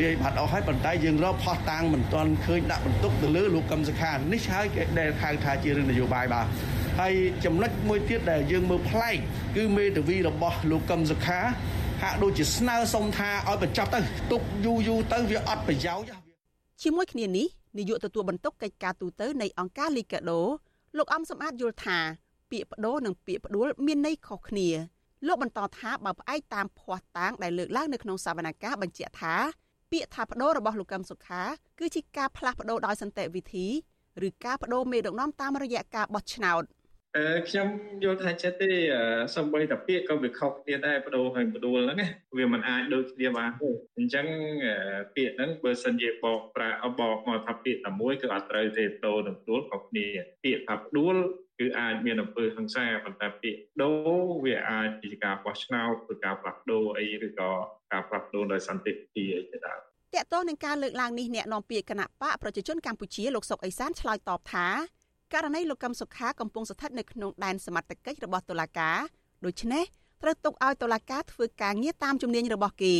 លាយបាត់អស់ហើយប៉ុន្តែយើងរកផុសតាងមិនទាន់ឃើញដាក់បន្ទុកទៅលើលោកកឹមសុខានេះហើយគេដែលហៅថាជារឿងនយោបាយបាទហើយចំណុចមួយទៀតដែលយើងមើលប្លែកគឺមេធាវីរបស់លោកកឹមសុខាហាក់ដូចជាស្នើសុំថាឲ្យបញ្ចប់ទៅទុកយូរយូរទៅវាអត់ប្រយោជន៍ជាមួយគ្នានេះ នាយកទទួលបន្ទុកកិច្ចការទូតនៃអង្គការលីកាដូលោកអំសំអាតយល់ថាពាក្យបដូរនិងពាក្យផ្ដួលមានន័យខុសគ្នាលោកបន្តថាបើផ្អែកតាមភ័ស្តុតាងដែលលើកឡើងនៅក្នុងសវនកម្មបញ្ជាក់ថាពាក្យថាបដូររបស់លោកកឹមសុខាគឺជាការផ្លាស់ប្ដូរដោយសន្តិវិធីឬការបដូរមេដឹកនាំតាមរយៈការបោះឆ្នោត អឺខ្ញុំយល់ថាចិត្តទេសំបីតាពាក្យក៏វាខុសគ្នាដែរបដូរហើយបដូរហ្នឹងណាវាមិនអាចដូចគ្នាបានទេអញ្ចឹងពាក្យហ្នឹងបើសិនជាបកប្រាបកមកថាពាក្យតែមួយគឺអត់ត្រូវទេបដូរនិងបដូរខុសគ្នាពាក្យថាបដូរគឺអាចមានអំពើហិង្សាប៉ុន្តែពាក្យដូរវាអាចជាការបោះឆ្នោតឬការផ្លាស់ប្ដូរអីឬក៏ការផ្លាស់ប្ដូរដោយសន្តិវិធីអីជាដើមតកតងនឹងការលើកឡើងនេះអ្នកនាំពាក្យគណៈបកប្រជាជនកម្ពុជាលោកសុកអេសានឆ្លើយតបថា ករណីលោកកឹមសុខាកំពុងស្ថិតនៅក្នុងដែនសមត្ថកិច្ចរបស់តុលាការដូច្នេះត្រូវទុកឲ្យតុលាការធ្វើការងារតាមជំនាញរបស់គេ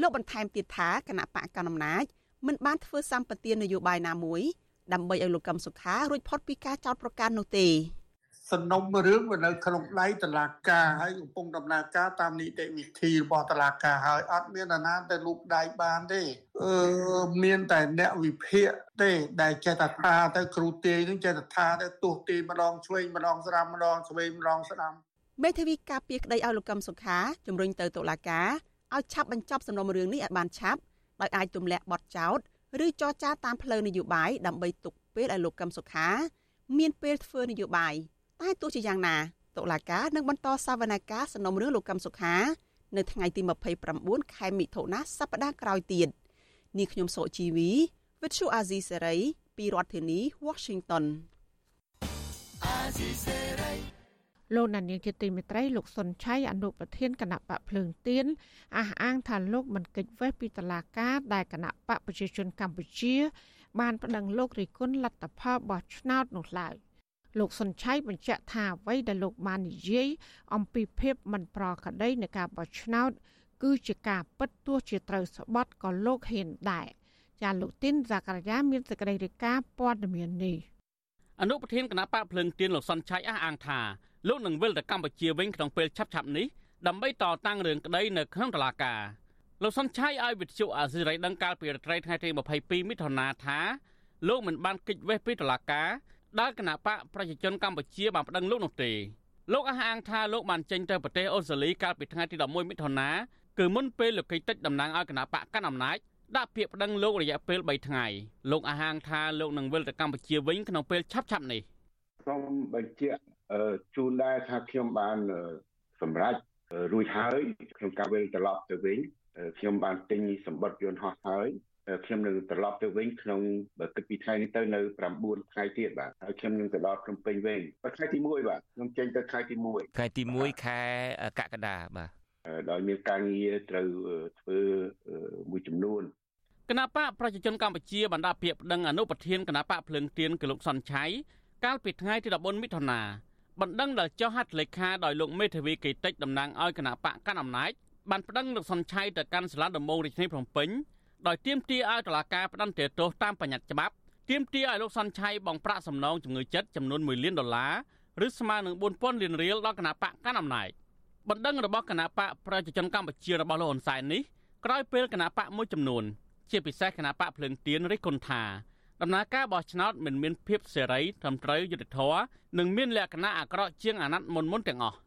លោកបន្ថែមទៀតថាគណៈបកកណ្ដាលអំណាចមិនបានធ្វើសម្បទាននយោបាយណាមួយដើម្បីឲ្យលោកកឹមសុខារួចផុតពីការចោទប្រកាន់នោះទេសំណុំរឿងវានៅក្នុងដៃតឡាការហើយកំពុងដំណើរការតាមនីតិវិធីរបស់តឡាការហើយអត់មាននរណាទៅលូកដៃបានទេអឺ មានតែអ្នកវិភាគទេដែលចេះតែថាទៅគ្រូទាយនឹងចេះតែថាទៅទោះទាយម្ដងឆ្វេងម្ដងស្ដាំម្ដងឆ្វេងម្ដងស្ដាំមេធាវីការពារក្តីឲ្យលោកកឹមសុខាជំរុញទៅតុលាការឲ្យឆាប់បញ្ចប់សំណុំរឿងនេះឲ្យបានឆាប់ដោយអាចទម្លាក់បទចោទឬចរចាតាមផ្លូវនយោបាយដើម្បីទុកពេលឲ្យលោកកឹមសុខា មានពេលធ្វើនយោបាយតែទោះជាយ៉ាងណាតុលាការនឹងបន្តសវនកម្មសំណុំរឿងលោកកឹមសុខា នៅថ្ងៃទី29ខែមិថុនាសប្តាហ៍ក្រោយទៀត នាងខ្ញុំសុជីវីវិទ្យុអាស៊ីសេរីពីរដ្ឋធានី Washington អាស៊ីសេរីលោកណានៀងជាទីមេត្រីលោកសុនឆៃអនុប្រធានគណៈបកភ្លើងទៀនអះអាងថាលោកមិនកិច្ចវេះពីតឡាការដែលគណៈបកប្រជាជនកម្ពុជា បានប្តឹងលោករិគុណលទ្ធផលបោះឆ្នោតនោះឡើយលោកសុនឆៃបញ្ជាក់ថាអ្វីដែលលោកបាននិយាយអំពីភាពមិនប្រក្រតីនៃការបោះឆ្នោតគឺ ជាការពិតទោះជាត្រូវស្បត់ក៏លោកហ៊ានដែរចាលោកទីនហ្សាការីយ៉ាមានសេចក្តីរាយការណ៍ព័ត៌មាននេះអនុប្រធានគណៈបកភ្លើងទៀនលោកសុនឆៃអះអាងថាលោកនឹងវិលទៅកម្ពុជាវិញក្នុងពេលឆាប់ៗនេះដើម្បីតតាំងរឿងក្តីនៅក្នុងតុលាការលោកសុនឆៃឲ្យវិទ្យុអាស៊ីសេរីដឹងកាលពីរាត្រីថ្ងៃទី22មិថុនាថាលោកមិនបានកិច្ចវេះពីតុលាការដែលគណៈបកប្រជាជនកម្ពុជាបានប្តឹងលោកនោះទេលោកអះអាងថាលោកបានចេញទៅប្រទេសអូស្ត្រាលីកាលពីថ្ងៃទី11មិថុនា គឺមុនពេលលោកកិច្ចតិចតំណាងឲ្យគណៈបកកាន់អំណាចដាក់ពាក្យប្តឹងលោករយៈពេល3ថ្ងៃលោកអះអាងថាលោកនឹងវិលទៅកម្ពុជាវិញក្នុងពេលឆាប់ៗនេះសូមបញ្ជាក់ជូនដែរថាខ្ញុំបានសម្រេចរួចហើយក្នុងការវិលត្រឡប់ទៅវិញខ្ញុំបានទិញសម្បត្តិយន្តហោះហើយខ្ញុំនឹងត្រឡប់ទៅវិញក្នុងបើគិតពីថ្ងៃនេះទៅនៅ9ថ្ងៃទៀតបាទហើយខ្ញុំនឹងទៅដល់ភ្នំពេញវិញថ្ងៃទី1បាទខ្ញុំចេញទៅថ្ងៃទី1ថ្ងៃទី1ខែកក្កដាបាទ ដោយមានការងារត្រូវធ្វើមួយចំនួនគណៈបកប្រជាជនកម្ពុជាបានដាក់ពាក្យប្តឹងអនុប្រធានគណៈបកភ្លឹងទៀនគឺលោកសុនឆៃកាលពីថ្ងៃទី14មិថុនាបណ្ដឹងដល់ចុះហត្ថលេខាដោយលោកមេធាវីកេតិចតំណាងឲ្យគណៈបកកាន់អំណាចបានប្តឹងលោកសុនឆៃទៅកាន់សាលាដំបងរាជធានីភ្នំពេញដោយទាមទារឲ្យតុលាការផ្តន្ទាទោសតាមបញ្ញត្តិច្បាប់ទាមទារឲ្យលោកសុនឆៃបង់ប្រាក់សំណងជំងឺចិត្តចំនួន1លានដុល្លារឬស្មើនឹង4000លានរៀលដល់គណៈបកកាន់អំណាច បណ្ដឹងរបស់គណៈបកប្រជាជនកម្ពុជារបស់លោកហ៊ុនសែននេះក្រោយពេលគណៈបកមួយចំនួន ជាពិសេសគណៈបកភ្លើងទៀនរិះគន់ថាដំណើរការបោះឆ្នោតមិនមានភាពសេរីត្រឹមត្រូវយុត្តិធម៌និងមានលក្ខណៈអាក្រក់ជាងអាណត្តិមុនមុនទាំងអស់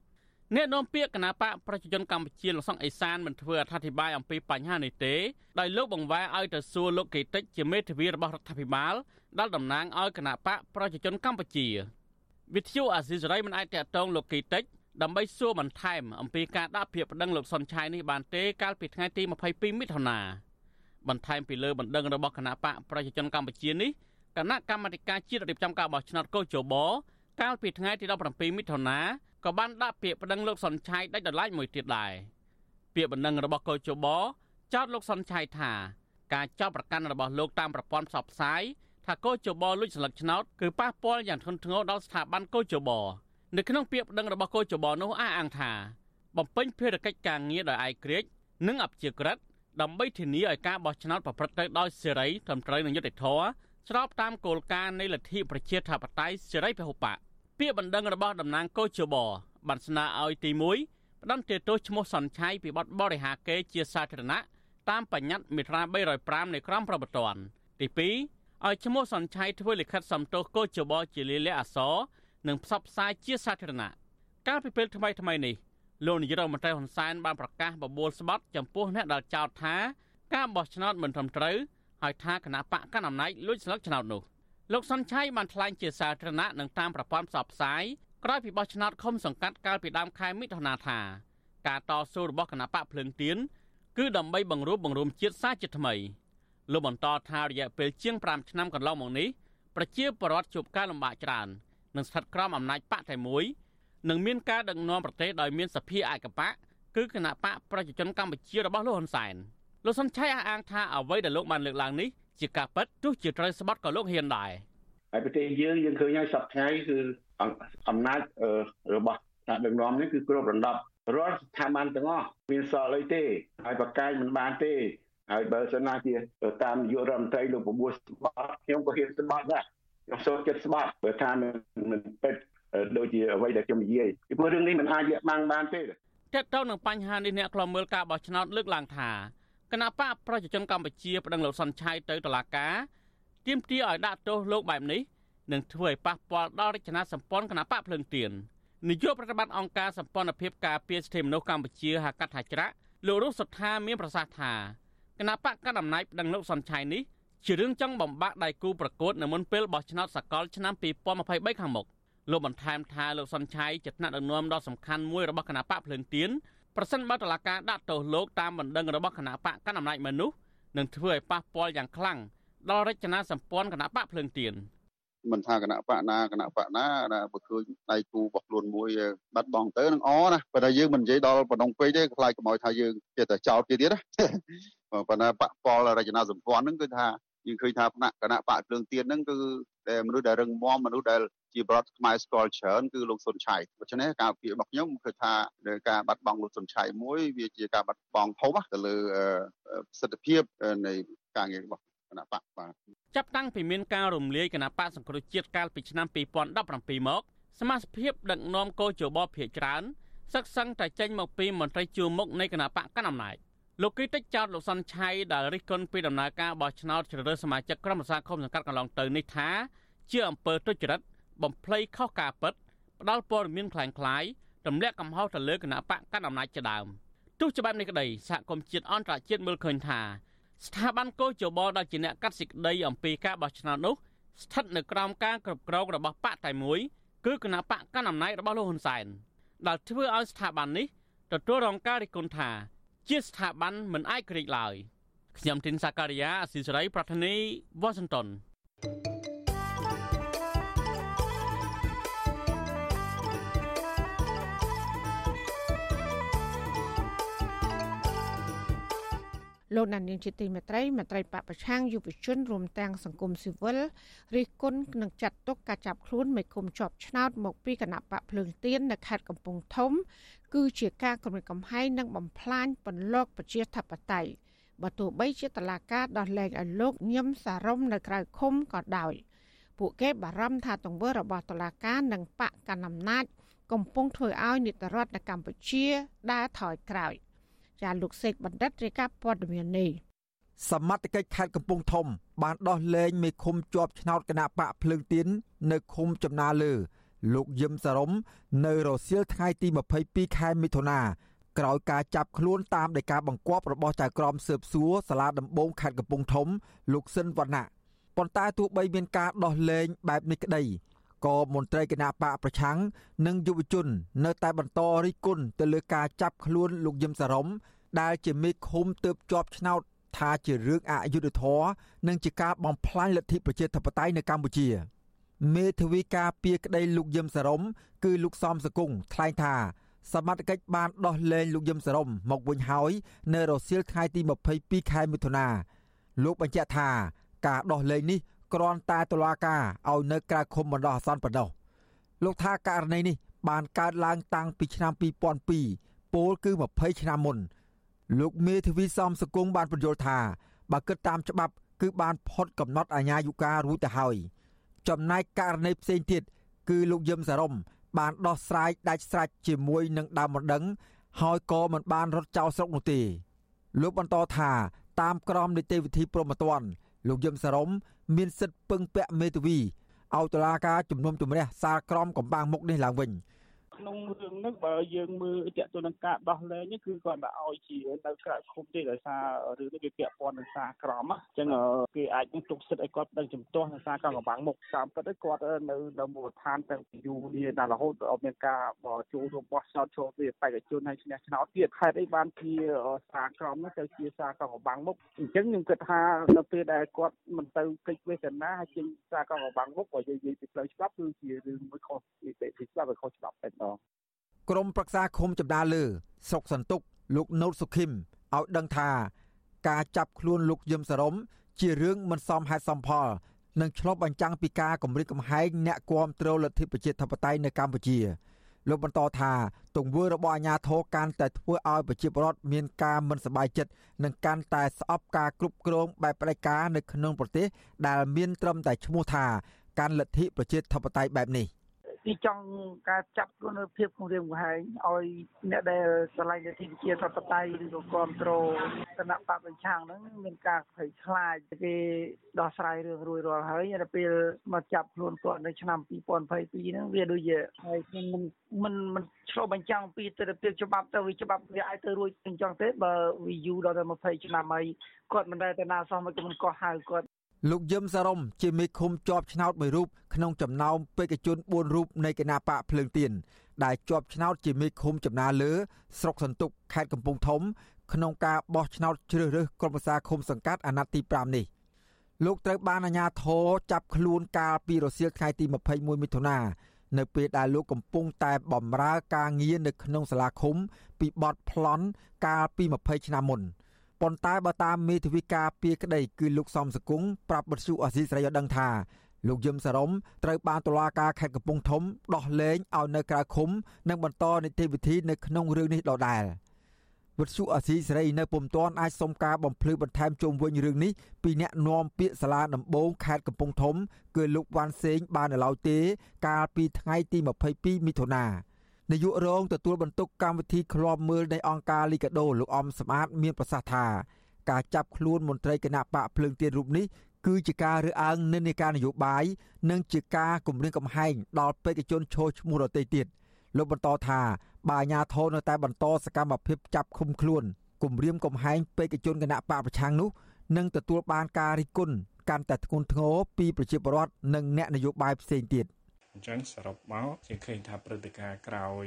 អ្នកនាំពាក្យគណៈបកប្រជាជនកម្ពុជាលោកសុកអេសានមិនធ្វើអត្ថាធិប្បាយអំពីបញ្ហានេះទេដោយលោកបង្វែរឲ្យទៅសួរលោកកេតិចជាមេធាវីរបស់រដ្ឋាភិបាលដែលតំណាងឲ្យគណៈបកប្រជាជនកម្ពុជាវិទ្យុអាស៊ីសេរីមិនអាចតាក់ទងលោកកេតិច ដើម្បីសួរបន្ថែមអំពីការដាក់ពាក្យប្តឹងលោកសុនឆៃនេះបានទេកាលពីថ្ងៃទី22មិថុនាបន្ថែមពីលើបណ្ដឹងរបស់គណៈបកប្រជាជនកម្ពុជានេះគណៈកម្មាធិការជាតិរៀបចំការបោះឆ្នោតកោជបកាលពីថ្ងៃទី17មិថុនាក៏បានដាក់ពាក្យប្តឹងលោកសុនឆៃដាច់ដライមួយទៀតដែរពាក្យបណ្ដឹងរបស់កោជបចោទលោកសុនឆៃថាការចោទប្រកាន់របស់លោកតាមប្រព័ន្ធផ្សព្វផ្សាយថាកោជបលួចស្លឹកឆ្នោតគឺប៉ះពាល់យ៉ាងធ្ងន់ធ្ងរដល់ស្ថាប័នកោជប នៅក្នុងពាក្យប្តឹងរបស់កោជបនោះអះអាងថាបំពេញភារកិច្ចការងារដោយឯករាជ្យនិងអព្យាក្រឹតដើម្បីធានាឲ្យការបោះឆ្នោតប្រព្រឹត្តទៅដោយសេរីត្រឹមត្រូវនិងយុត្តិធម៌ស្របតាមគោលការណ៍នៃលទ្ធិប្រជាធិបតេយ្យសេរីពហុបកពាក្យបណ្ដឹងរបស់តំណាងកោជបបានស្នើឲ្យទី1ផ្ដន្ទាទោសឈ្មោះសនឆៃពីបទបរិហាកេជាសាធារណៈតាមបញ្ញត្តិមាត្រា305នៃក្រមប្រវត្តិទី2ឲ្យឈ្មោះសនឆៃធ្វើលិខិតសំទោសកោជបជាលាលិអសរ និងផ្សព្វផ្សាយជាសាធារណៈកាលពីពេលថ្មីថ្មីនេះលោកនាយរដ្ឋមន្ត្រីហ៊ុនសែនបានប្រកាសបបួលស្បត់ចំពោះអ្នកដែលចោទថាការបោះឆ្នោតមិនត្រឹមត្រូវហើយថាគណៈបកកណ្ដាលអំណាចលួចស្លឹកឆ្នោតនោះលោកសុនឆៃបានថ្លែងជាសាធារណៈនិងតាមប្រព័ន្ធផ្សព្វផ្សាយក្រោយពីបោះឆ្នោតឃុំសង្កាត់កាលពីដើមខែមិថុនាថាការតស៊ូរបស់គណៈបកភ្លើងទៀនគឺដើម្បីបង្រួបបង្រួមជាតិសាជាថ្មីលោកបន្តថារយៈពេលជាង5ឆ្នាំកន្លងមកនេះប្រជាពលរដ្ឋជួបការលំបាកច្រើន និងស្ថិតក្រោមអំណាចបកតែមួយនិងមានការដឹកនាំប្រទេសដោយមានសភាឯកបកគឺគណៈបកប្រជាជនកម្ពុជារបស់លោកហ៊ុនសែនលោកសុនឆៃអះអាងថាអ្វីដែលលោកបានលើកឡើងនេះជាការពិតទោះជាត្រូវស្បត់ក៏លោកហ៊ានដែរហើយប្រទេសយើងយើងឃើញហើយសប្តាហ៍គឺអំណាចរបស់ថ្នាក់ដឹកនាំនេះគឺគ្របដណ្ដប់រាល់ស្ថាប័នទាំងអស់មានសល់អីទេហើយប្រកាយមិនបានទេហើយបើសិនណាជាតាមនាយករដ្ឋមន្ត្រីលោកបបួលស្បត់ខ្ញុំក៏ហ៊ានស្បត់ដែរ ខ្ញុំសូមចិត្តស្បត់បើថាមិនពិតដូចជាអ្វីដែលខ្ញុំនិយាយពីព្រោះរឿងនេះមិនអាចលាក់បាំងបានទេតើតើនឹងបញ្ហានេះអ្នកខ្លំមើលការបោះឆ្នោតលើកឡើងថាគណៈបកប្រជាជនកម្ពុជាប្តឹងលោកសុនឆៃទៅតុលាការទាមទារឲ្យដាក់ទោសលោកបែបនេះនឹងធ្វើឲ្យប៉ះពាល់ដល់រចនាសម្ព័ន្ធគណៈបកភ្លើងទៀននាយកប្រតិបត្តិអង្គការសម្ព័ន្ធភាពការពារសិទ្ធិមនុស្សកម្ពុជាហៅកាត់ថាច្រាក់លោករស់សុថាមានប្រសាសន៍ថាគណៈបកកណ្ដាលអំណាចប្តឹងលោកសុនឆៃនេះ ជារឿងចង់បំបាក់ដៃគូប្រកួតនៅមុនពេលបោះឆ្នោតសកលឆ្នាំ2023ខាងមុខលោកបន្ថែមថាលោកសុនឆៃជាថ្នាក់ដឹកនាំដ៏សំខាន់មួយរបស់គណៈបកភ្លើងទៀនប្រសិនបើតុលាការដាក់ទោសលោកតាមបណ្ដឹងរបស់គណៈបកកណ្ដាលអំណាចមនុស្សនឹងធ្វើឲ្យប៉ះពាល់យ៉ាងខ្លាំងដល់រចនាសម្ព័ន្ធគណៈបកភ្លើងទៀនមិនថាគណៈបកណាគណៈបកណាណាបើឃើញដៃគូរបស់ខ្លួនមួយបាត់បង់ទៅនឹងអណាប៉ុន្តែយើងមិននិយាយដល់ប៉ុណ្ណឹងពេកទេខ្លាចកុំឲ្យថាយើងចេះតែចោតគេទៀតណាប៉ុន្តែបកពលរចនាសម្ព័ន្ធហ្នឹងគឺថា យើងឃើញថាគណៈគណៈបកគ្រឿងទៀនហ្នឹងគឺដែលមនុស្សដែលរឹងមាំមនុស្សដែលជាបរដ្ឋខ្មែរស្គាល់ច្រើនគឺលោកសុនឆៃដូច្នេះការពីរបស់ខ្ញុំគឺថាការបាត់បង់លោកសុនឆៃមួយវាជាការបាត់បង់ធំទៅលើប្រសិទ្ធភាពនៃការងាររបស់គណៈបកបាទចាប់តាំងពីមានការរំលាយគណៈបកសង្គ្រោះជាតិកាលពីឆ្នាំ2017មកសមាជិកដឹកនាំកោជបភាគច្រើនសឹកសឹងតែចេញមកពីមន្ត្រីជួរមុខនៃគណៈបកកណ្ដាលអំណាច លោកគីតិចចោតលោកសុនឆៃដែលរិះគន់ពីដំណើរការបោះឆ្នោតជ្រើសរើសសមាជិកក្រុមប្រឹក្សាឃុំសង្កាត់កន្លងទៅនេះថាជាអំពើទុច្ចរិតបំភ្លៃខុសការពិតផ្ដាល់ព័ត៌មានคล้ายคล้ายទម្លាក់កំហុសទៅលើគណៈបកកណ្ដាលអំណាចជាដើមទោះច្បាប់នេះក្តីសហគមន៍ជាតិអន្តរជាតិមើលឃើញថាស្ថាប័នកោជបដែលជាអ្នកកាត់សេចក្តីអំពីការបោះឆ្នោតនោះស្ថិតនៅក្រោមការគ្រប់គ្រងរបស់បកតែមួយគឺគណៈបកកណ្ដាលអំណាចរបស់លោកហ៊ុនសែនដែលធ្វើឲ្យស្ថាប័ននេះទទួលរងការរិះគន់ថា ជាស្ថាប័នមិនឯករាជ្យឡើយខ្ញុំទីនសាការីយ៉ាអស៊ីសេរី ប្រធានីវ៉ាស៊ីនតោន លោកណានៀងជាទីមេត្រីមេត្រីបពប្រឆាំងយុវជនរួមទាំងសង្គមស៊ីវិលរិះគន់នឹងចាត់ទុកការចាប់ខ្លួនមេឃុំជាប់ឆ្នោតមកពីគណៈបកភ្លើងទៀននៅខេត្តកំពង់ធំ គឺជាការគំរាមកំហែងនិងបំផ្លាញពន្លកប្រជាធិបតេយ្យបើទោះបីជាតឡាការដោះលែងឲ្យលោកញឹមសារំនៅក្រៅឃុំក៏ដោយពួកគេបារម្ភថាទង្វើរបស់តឡាការនិងបកកណ្ដាលអំណាចកំពុងធ្វើឲ្យនីតិរដ្ឋនៅកម្ពុជាដើរថយក្រោយ។ ចាលោកសេកបណ្ឌិតរាយការណ៍ព័ត៌មាននេះសមត្ថកិច្ចខេត្តកំពង់ធំ បានដោះលែងមេឃុំជាប់ឆ្នោតគណៈបកភ្លើងទៀននៅឃុំចំណាលើ លោកយឹមសារំ នៅរសៀលថ្ងៃទី22ខែមិថុនាក្រោយការចាប់ខ្លួនតាមដីកាបង្គាប់របស់ចៅក្រមស៊ើបសួរសាលាដំបងខេត្តកំពង់ធំ លោកស៊ិនវណ្ណៈប៉ុន្តែទោះបីមានការដោះលែងបែបនេះក្តី ក៏មន្ត្រីគណៈបកប្រឆាំងនិងយុវជន នៅតែបន្តរិះគន់ទៅលើការចាប់ខ្លួនលោកយឹមសារ៉ុមដែលជាមេឃុំទើបជាប់ឆ្នោតថាជារឿងអយុត្តិធម៌និងជាការបំផ្លាញលទ្ធិប្រជាធិបតេយ្យនៅកម្ពុជាមេធាវីការពារក្តីលោកយឹមសារ៉ុមគឺលោកសំសកុងថ្លែងថាសមត្ថកិច្ចបានដោះលែងលោកយឹមសារ៉ុមមកវិញហើយនៅរសៀលថ្ងៃទី22ខែមិថុនាលោកបញ្ជាក់ថាការដោះលែងនេះ គ្រាន់តែតុលាការឲ្យនៅក្រៅឃុំបណ្ដោះអាសន្នប៉ុណ្ណោះលោកថាករណីនេះបានកើតឡើងតាំងពីឆ្នាំ2002ពោលគឺ20ឆ្នាំមុន លោកមេធាវីសំសកុងបានបញ្យល់ថាបើគិតតាមច្បាប់ គឺបានផុតកំណត់អាញាយុការួចទៅហើយចំណែកករណីផ្សេងទៀតគឺលោកយឹមសារំបានដោះស្រាយដាច់ស្រេចជាមួយនឹងដើមម្ដងហើយក៏មិនបានរត់ចោលស្រុកនោះទេ លោកបន្តថាតាមក្រមនីតិវិធីព្រហ្មទណ្ឌ លោកយឹមសារំមានសិទ្ធិពឹងពាក់មេធាវីឲ្យតុលាការជំនុំជម្រះសាលក្រមកំបាំងមុខនេះឡើងវិញ។ ក្នុងរឿងនេះបើយើងមើលតាក់ទងនឹងការដោះលែងនេះគឺគាត់មកឲ្យជានៅក្រៅឃុំទេដោយសាររឿងនេះវាពាក់ព័ន្ធនឹងសារក្រមអញ្ចឹងគេអាចនឹងទុកសិទ្ធឲ្យគាត់ដឹងចំទាស់នឹងសារក្រមកំបាំងមុខតាមពិតគាត់នៅនៅមូលដ្ឋានតាំងពីយូរនេះដល់រហូតដល់មានការបចូលរួមបោះឆ្នោតចូលពីបេក្ខជនហើយឈ្នះឆ្នោតទៀតហេតុអីបានជាសារក្រមនោះទៅជាសារក្រមកំបាំងមុខអញ្ចឹងខ្ញុំគិតថានៅពេលដែលគាត់មិនទៅកិច្ចវេទនាហើយជាសារក្រមកំបាំងមុខបើនិយាយពីផ្លូវច្បាប់គឺជារឿងមួយខុសពីពីច្បាប់ខុសច្បាប់តែម្ដងក្រមប្រឹក្សាឃុំចំដាលើស្រុកសន្ទុកលោកណូតសុខឹមឲ្យដឹងថាការចាប់ខ្លួនលោកយឹមសរមជារឿងមិនសមហេតុសមផលនិងឆ្លុះបញ្ចាំងពីការគម្រិតកំហែងអ្នកគាំទ្រលទ្ធិប្រជាធិបតេយ្យនៅកម្ពុជាលោកបន្តថាទង្វើរបស់អាញាធរកាន់តែធ្វើឲ្យប្រជាពលរដ្ឋមានការមិនសប្បាយចិត្តនិងកាន់តែស្អប់ការគ្រប់គ្រងបែបផ្ដាច់ការនៅក្នុងប្រទេសដែលមានត្រឹមតែឈ្មោះថាកាន់លទ្ធិប្រជាធិបតេយ្យបែបនេះ។ ទីចង់ការចាប់ខ្លួននៅភាពគម្រាមកំហែងឲ្យអ្នកដែលឆ្លៃលទ្ធិប្រជាធិបតេយ្យឬក៏គ្រប់គ្រងគណៈបកប្រឆាំងហ្នឹងមានការភ័យខ្លាចគេដោះស្រាយរឿងរួចរាល់ហើយដល់ពេលមកចាប់ខ្លួនគាត់នៅឆ្នាំ2022ហ្នឹងវាដូចជាហើយខ្ញុំមិនមិនមិនឆ្លុះបញ្ចាំងពីទស្សនវិជ្ជាច្បាប់ទៅវាច្បាប់វាអាចទៅរួចអញ្ចឹងទេបើវាយូរដល់ទៅ20ឆ្នាំហើយគាត់មិនដែលទៅណាសោះមកមិនកោះហៅគាត់ លោកយឹមសារំជាមេឃុំជាប់ឆ្នោតមួយរូបក្នុងចំណោមបេក្ខជន4រូបនៃគណៈបកភ្លើងទៀនដែលជាប់ឆ្នោតជាមេឃុំចំណាលើស្រុកសន្ទុកខេត្តកំពង់ធំ ក្នុងការបោះឆ្នោតជ្រើសរើសក្រុមប្រឹក្សាឃុំសង្កាត់អាណត្តិទី5នេះលោកត្រូវបានអាជ្ញាធរចាប់ខ្លួនកាលពីរសៀលថ្ងៃទី21មិថុនានៅពេលដែលលោកកំពុងតែបម្រើការងារនៅក្នុងសាលាឃុំពីបទប្លន់កាលពី20ឆ្នាំមុន។ ប៉ុន្តែបើតាមមេធាវីការពីក្តីគឺលោកសំសកុងប្រាប់បទសុអសីស្រីឲ្យដឹងថាលោកយឹមសារំត្រូវបានតុលាការខេត្តកំពង់ធំដោះលែងឲ្យនៅក្រៅឃុំនិងបន្តនីតិវិធីនៅក្នុងរឿងនេះដដែលវត្តសុអសីសេរីនៅពុំទាន់អាចសុំការបំភ្លឺបន្ថែមជុំវិញរឿងនេះពីអ្នកនាំពាក្យសាលាដំបងខេត្តកំពង់ធំគឺលោកវ៉ាន់សេងបាននៅឡើយទេ កាលពីថ្ងៃទី22មិថុនា នាយករងទទួលបន្ទុកកម្មវិធីឃ្លាំមើលនៃអង្គការលីកាដូលោកអំសម្បត្តិមានប្រសាសន៍ថាការចាប់ខ្លួនមន្ត្រីគណៈបកភ្លើងទៀនរូបនេះគឺជាការរើសអើងនិន្នាការនយោបាយនិងជាការគំរាមកំហែងដល់បេក្ខជនឈរឈ្មោះរតីទៀតលោកបន្តថាបើអាញាធរនៅតែបន្តសកម្មភាពចាប់ឃុំខ្លួនគំរាមកំហែងបេក្ខជនគណៈបកប្រឆាំងនោះនឹងទទួលបានការរិះគន់កាន់តែធ្ងន់ធ្ងរពីប្រជាពលរដ្ឋនិងអ្នកនយោបាយផ្សេងទៀត។ អញ្ចឹងសរុបមកជាឃើញថាព្រឹត្តិការណ៍ក្រោយ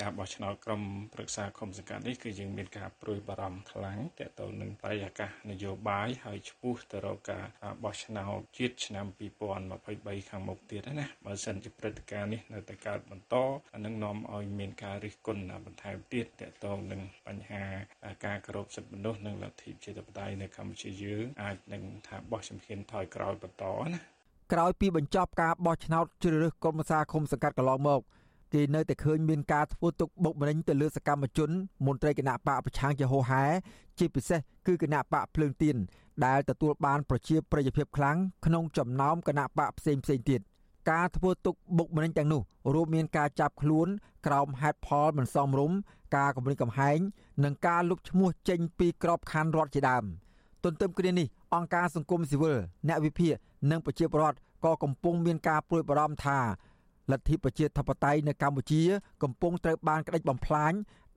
ការបោះឆ្នោតក្រុមប្រឹក្សាឃុំសង្កាត់នេះគឺយើងមានការព្រួយបារម្ភខ្លាំងទាក់ទងនឹងបរិយាកាសនយោបាយហើយឆ្ពោះទៅរកការបោះឆ្នោតជាតិឆ្នាំ2023ខាងមុខទៀតណាបើសិនជាព្រឹត្តិការណ៍នេះនៅតែកើតបន្តនឹងនាំឲ្យមានការរិះគន់បន្ថែមទៀតទាក់ទងនឹងបញ្ហាការគោរពសិទ្ធិមនុស្សនិងលទ្ធិប្រជាធិបតេយ្យនៅកម្ពុជាយើងអាចនឹងថាបោះជំហានថយក្រោយបន្តណា ក្រោយពីបញ្ចប់ការបោះឆ្នោតជ្រើសរើសក្រុមប្រឹក្សាឃុំសង្កាត់កន្លងមកគេនៅតែឃើញមានការធ្វើទុកបុកម្នេញទៅលើសកម្មជនមន្ត្រីគណៈបកប្រឆាំងជាហោហែជាពិសេសគឺគណៈបកភ្លើងទៀនដែលទទួលបានប្រជាប្រិយភាពខ្លាំងក្នុងចំណោមគណៈបកផ្សេងផ្សេងទៀតការធ្វើទុកបុកម្នេញទាំងនោះរួមមានការចាប់ខ្លួនក្រោមហេតុផលមិនសមរម្យការគំរាមកំហែងនិងការលុបឈ្មោះចេញពីក្របខ័ណ្ឌរដ្ឋជាដើមទន្ទឹមគ្នានេះអង្គការសង្គមស៊ីវិលអ្នកវិភាគ និងប្រជាពលរដ្ឋក៏កំពុងមានការព្រួយបារម្ភថាលទ្ធិប្រជាធិបតេយ្យនៅកម្ពុជា កំពុងត្រូវបានក្តិចបំផ្លាញ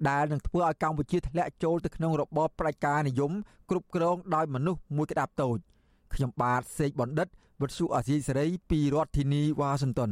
ដែលនឹងធ្វើឲ្យកម្ពុជាធ្លាក់ចូលទៅក្នុងរបបផ្ដាច់ការនិយមគ្រប់គ្រងដោយមនុស្សមួយក្តាប់តូចខ្ញុំបាទសេកបណ្ឌិតវិទ្យុអាស៊ីសេរីពីរដ្ឋធានីវ៉ាស៊ីនតោន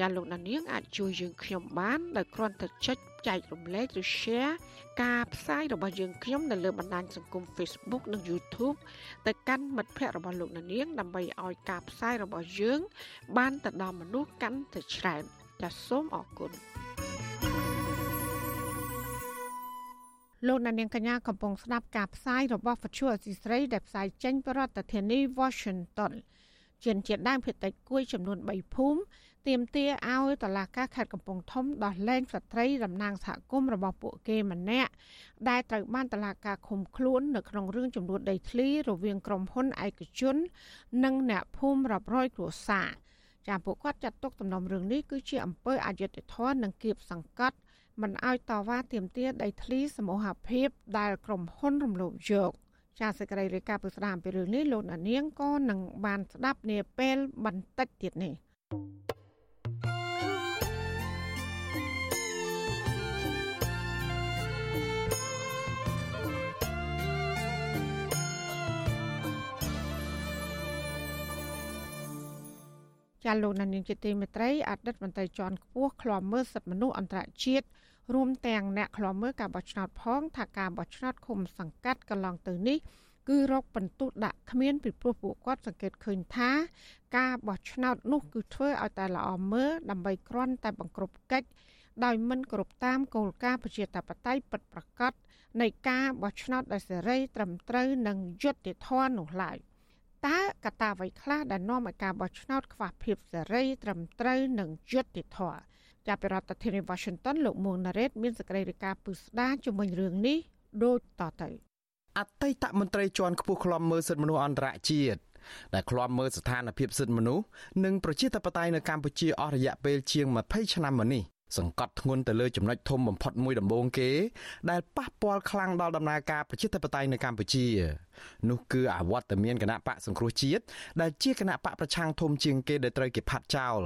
ចាលោកអ្នកនាងអាចជួយយើងខ្ញុំបានដោយគ្រាន់តែចុចចែករំលែកឬ share ការផ្សាយរបស់យើងខ្ញុំនៅលើបណ្ដាញសង្គម Facebook និង YouTube ទៅកាន់មិត្តភ័ក្តិរបស់លោកអ្នកនាងដើម្បីឲ្យការផ្សាយរបស់យើង បានទៅដល់មនុស្សកាន់តែច្រើនចាសសូមអរគុណលោកអ្នកនាងកញ្ញាកំពុងស្ដាប់ការផ្សាយរបស់វិទ្យុអសីស្រីដែលផ្សាយចេញពីរដ្ឋធានី Washington ជាជាតិដើមភេតិចគួយចំនួន3ភូមិ ទាមទារឲ្យតឡាការខេត្តកំពង់ធំដោះលែងស្ត្រីតំណាងសហគមន៍របស់ពួកគេម្នាក់ដែលត្រូវបានតឡាការឃុំខ្លួននៅក្នុងរឿងចំនួនដីធ្លីរវាងក្រុមហ៊ុនឯកជន និងអ្នកភូមិរាប់រយគ្រួសារចាពួកគាត់ចាត់ទុកដំណុំរឿងនេះគឺជាអំពើអយុត្តិធម៌និងគៀបសង្កត់មិនឲ្យតវ៉ាទាមទារដីធ្លីសមូហភាពដែលក្រុមហ៊ុនរំលោភយកចាសសេចក្តីរាយការណ៍ពីស្ដាមពីរឿងនេះលោកនាងក៏នឹងបានស្ដាប់នាពេលបន្តិចទៀតនេះ ចាលោកនានីជាទីមេត្រីអតីតមន្ត្រីជាន់ខ្ពស់ឃ្លាំមើលសិទ្ធិមនុស្សអន្តរជាតិរួមទាំងអ្នកឃ្លាំមើលការបោះឆ្នោតផងថាការបោះឆ្នោតឃុំសង្កាត់កន្លងទៅនេះគឺរកបន្ទុះដាក់គ្មានពីព្រោះពួកគាត់សង្កេតឃើញថា ការបោះឆ្នោតនោះគឺធ្វើឲ្យតែល្អមើលដើម្បីគ្រាន់តែបង្ក្រប់កិច្ចដោយមិនគោរពតាមគោលការណ៍ប្រជាធិបតេយ្យពិតប្រាកដនៃការបោះឆ្នោតដោយសេរីត្រឹមត្រូវនិងយុត្តិធម៌នោះឡើយ តើកត្តាអ្វីខ្លះដែលនាំឲ្យការបោះឆ្នោតខ្វះភាពសេរីត្រឹមត្រូវនិងយុត្តិធម៌ចាប់ពីរដ្ឋធានី Washington លោកមួងណារ៉េតមានសេចក្តីរាយការណ៍ពឹស្ដាជំវិញរឿងនេះដូចតទៅអតីតមន្ត្រីជាន់ខ្ពស់ខ្លំមើលសិទ្ធិមនុស្សអន្តរជាតិដែលឃ្លាំមើលស្ថានភាពសិទ្ធិមនុស្សនិងប្រជាធិបតេយ្យនៅកម្ពុជាអស់រយៈពេលជាង20ឆ្នាំមកនេះ សង្កត់ធ្ងន់ទៅលើចំណុចធំបំផុតមួយដំបូងគេ ដែលប៉ះពាល់ខ្លាំងដល់ដំណើរការប្រជាធិបតេយ្យនៅកម្ពុជា នោះគឺអវត្តមានគណៈបកសង្គ្រោះជាតិដែលជាគណៈបកប្រឆាំងធំជាងគេដែលត្រូវគេផាត់ចោល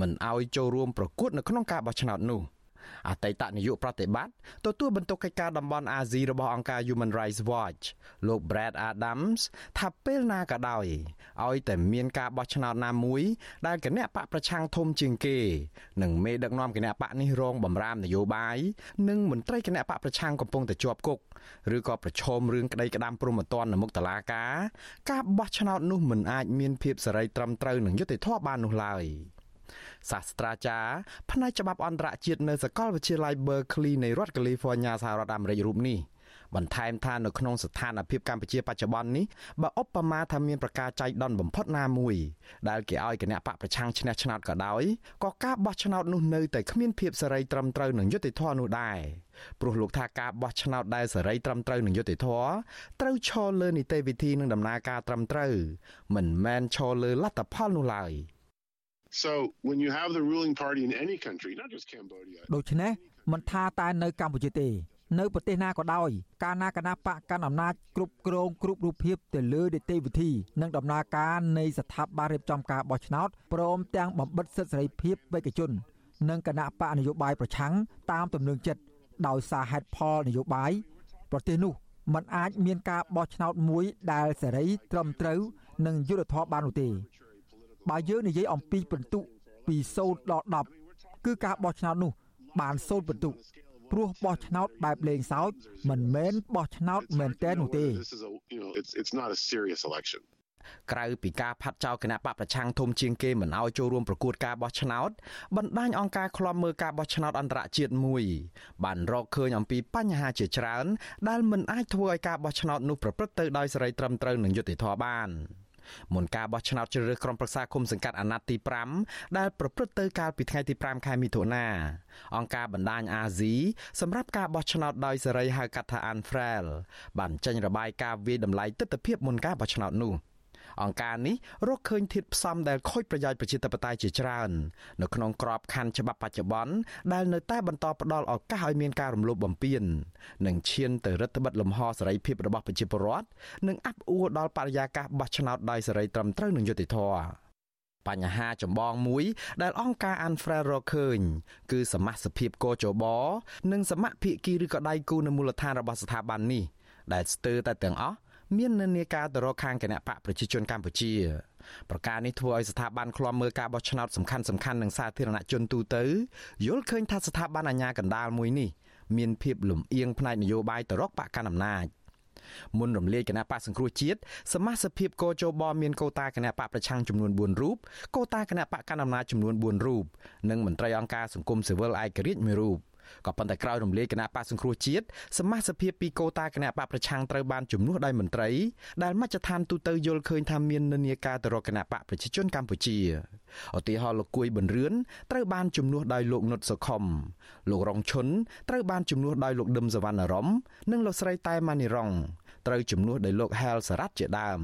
មិនឲ្យចូលរួមប្រកួតនៅក្នុងការបោះឆ្នោតនោះ។ អតីតនាយកប្រតិបត្តិទទួលបន្ទុកកិច្ចការតំបន់អាស៊ីរបស់អង្គការ Human Rights Watch លោក Brad Adams ថាពេលណាក៏ដោយឲ្យតែមានការបោះឆ្នោតណាមួយដែលគណៈបកប្រឆាំងធំជាងគេនិងមេដឹកនាំគណៈបកនេះរងបំរាមនយោបាយនិងមន្ត្រីគណៈបកប្រឆាំងកំពុងតែជាប់គុកឬក៏ប្រឈមរឿងក្តីក្តាំព្រំប្រទាននៅមុខតុលាការការបោះឆ្នោតនោះមិនអាចមានភាពសេរីត្រឹមត្រូវនិងយុត្តិធម៌បាននោះឡើយ។ សាស្ត្រាចារ្យផ្នែកច្បាប់អន្តរជាតិនៅសាកលវិទ្យាល័យ Berkeley នៃរដ្ឋ California សហរដ្ឋអាមេរិករូបនេះបន្ថែមថានៅក្នុងស្ថានភាពកម្ពុជាបច្ចុប្បន្ននេះបើឧបមាថាមានប្រការចៃដន្យបំផុតណាមួយដែលគេឲ្យគណៈបកប្រឆាំងឈ្នះឆ្នោតក៏ដោយក៏ការបោះឆ្នោតនោះនៅតែគ្មានភាពសេរីត្រឹមត្រូវនិងយុត្តិធម៌នោះដែរព្រោះលោកថាការបោះឆ្នោតដែលសេរីត្រឹមត្រូវនិងយុត្តិធម៌ត្រូវឈរលើនីតិវិធីនិងដំណើរការត្រឹមត្រូវមិនមែនឈរលើលទ្ធផលនោះឡើយ។ So when you have the ruling party in any country not just Cambodia ដូច្នេះមិនថាតែនៅកម្ពុជាទេ នៅប្រទេសណាក៏ដោយការណាគណៈបកកាន់អំណាចគ្រប់គ្រងគ្រប់រូបភាពទៅលើនីតិវិធីនិងដំណើរការនៃស្ថាប័នរៀបចំការបោះឆ្នោតព្រមទាំងបំបិតសិទ្ធិសេរីភាពបេក្ខជន និងគណៈបកនយោបាយប្រឆាំងតាមទំនឹងចិត្តដោយសារហេតុផលនយោបាយប្រទេសនោះมันអាចមានការបោះឆ្នោតមួយដែលសេរីត្រឹមត្រូវនិងយុត្តិធម៌បាននោះទេ បើយើងនិយាយអំពីពិន្ទុពី0ដល់10គឺការបោះឆ្នោតនោះបាន0ពិន្ទុព្រោះបោះឆ្នោតបែបលេងសើចមិនមែនបោះឆ្នោតមែនទែននោះទេក្រៅពីការផាត់ចោលគណៈបកប្រឆាំងធំជាងគេមិនឲ្យចូលរួមប្រកួតការបោះឆ្នោតបណ្ដាញអង្គការឃ្លាំមើលការបោះឆ្នោតអន្តរជាតិមួយបានរកឃើញអំពីបញ្ហាជាច្រើនដែលមិនអាចធ្វើឲ្យការបោះឆ្នោតនោះប្រព្រឹត្តទៅដោយសេរីត្រឹមត្រូវនិងយុត្តិធម៌បាន។ មុនការបោះឆ្នោតជ្រើសរើសក្រុមប្រឹក្សាគុំសង្កាត់អាណត្តិទី5ដែលប្រព្រឹត្តទៅកាលពីថ្ងៃទី5ខែមិថុនាអង្គការបណ្ដាញអាស៊ីសម្រាប់ការបោះឆ្នោតដោយសេរីហៅកាត់ថា Anfrel បានចេញរបាយការណ៍វិយតម្លៃទស្សនវិជ្ជាមុនការបោះឆ្នោតនោះ អង្គការនេះរកឃើញធាតុផ្សំដែលខូចប្រយោជន៍ប្រជាធិបតេយ្យជាច្រើននៅក្នុងក្របខ័ណ្ឌច្បាប់បច្ចុប្បន្នដែលនៅតែបន្តផ្ដល់ឱកាសឲ្យមានការរំលោភបំពាននិងឈានទៅរដ្ឋបិទលំហសេរីភាពរបស់ប្រជាពលរដ្ឋនិងអាប់អួរដល់បរិយាកាសបោះឆ្នោតដោយសេរីត្រឹមត្រូវនិងយុត្តិធម៌បញ្ហាចម្បងមួយដែលអង្គការ Anfrel រកឃើញ គឺសមាជិកកោជបនិងសមាភិកីឬក៏ដៃគូនៅមូលដ្ឋានរបស់ស្ថាប័ននេះដែលស្ទើរតែទាំងអស់ មាននិន្នាការទៅរកខាងគណៈបកប្រជាជនកម្ពុជាប្រការនេះធ្វើឲ្យស្ថាប័នឃ្លាំមើលការបោះឆ្នោតសំខាន់សំខាន់នឹងសាធារណជនទូទៅយល់ឃើញថាស្ថាប័នអាជ្ញាកណ្ដាលមួយនេះមានភាពលំអៀងផ្នែកនយោបាយទៅរកបកកណ្ដាលអំណាចមុនរំលាយគណៈបកសង្គ្រោះជាតិសមាជិកភាពកោជបមានកោតាគណៈបកប្រឆាំងចំនួន4រូបកោតាគណៈបកកណ្ដាលអំណាចចំនួន4រូបនិងមន្ត្រីអង្គការសង្គមស៊ីវិលឯករាជ្យមួយរូប ក៏ប៉ុន្តែក្រោយរំលាយគណៈបកសង្គ្រោះជាតិសមាជិកភាពពីកោតាគណៈបកប្រឆាំងត្រូវបានជំនួសដោយមន្ត្រីដែលមជ្ឈដ្ឋានទូទៅយល់ឃើញថាមាននិន្នាការទៅរកគណៈបកប្រជាជនកម្ពុជាឧទាហរណ៍លោកគួយប៊ុនរឿនត្រូវបានជំនួសដោយលោកនុតសុខុមលោករងឈុនត្រូវបានជំនួសដោយលោកដឹមសវណ្ណរមនិងលោកស្រីតែម៉ានីរងត្រូវជំនួសដោយលោកហែលសារ៉ាត់ជាដើម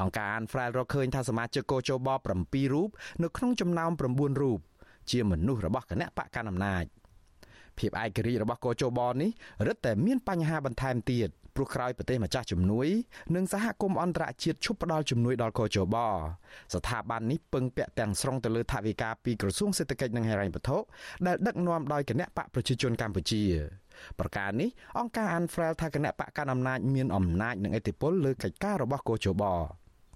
អង្គការអានហ្វ្រែលរកឃើញថាសមាជិកកោជប7រូបនៅក្នុងចំណោម9រូបជាមនុស្សរបស់គណៈបកកណ្ដាលអំណាច ភាពឯករាជ្យរបស់កោជបនេះរឹតតែមានបញ្ហាបន្ថែមទៀតព្រោះក្រោយប្រទេសម្ចាស់ជំនួយនិងសហគមន៍អន្តរជាតិឈប់ផ្ដល់ជំនួយដល់កោជបស្ថាប័ននេះពឹងពាក់ទាំងស្រុងទៅលើថវិកាពីក្រសួងសេដ្ឋកិច្ចនិងហិរញ្ញវត្ថុដែលដឹកនាំដោយគណៈបកប្រជាជនកម្ពុជាប្រការនេះអង្គការ Anfrel ថាគណៈបកកណ្ដាលអំណាចមានអំណាចនិងឥទ្ធិពលលើកិច្ចការរបស់កោជប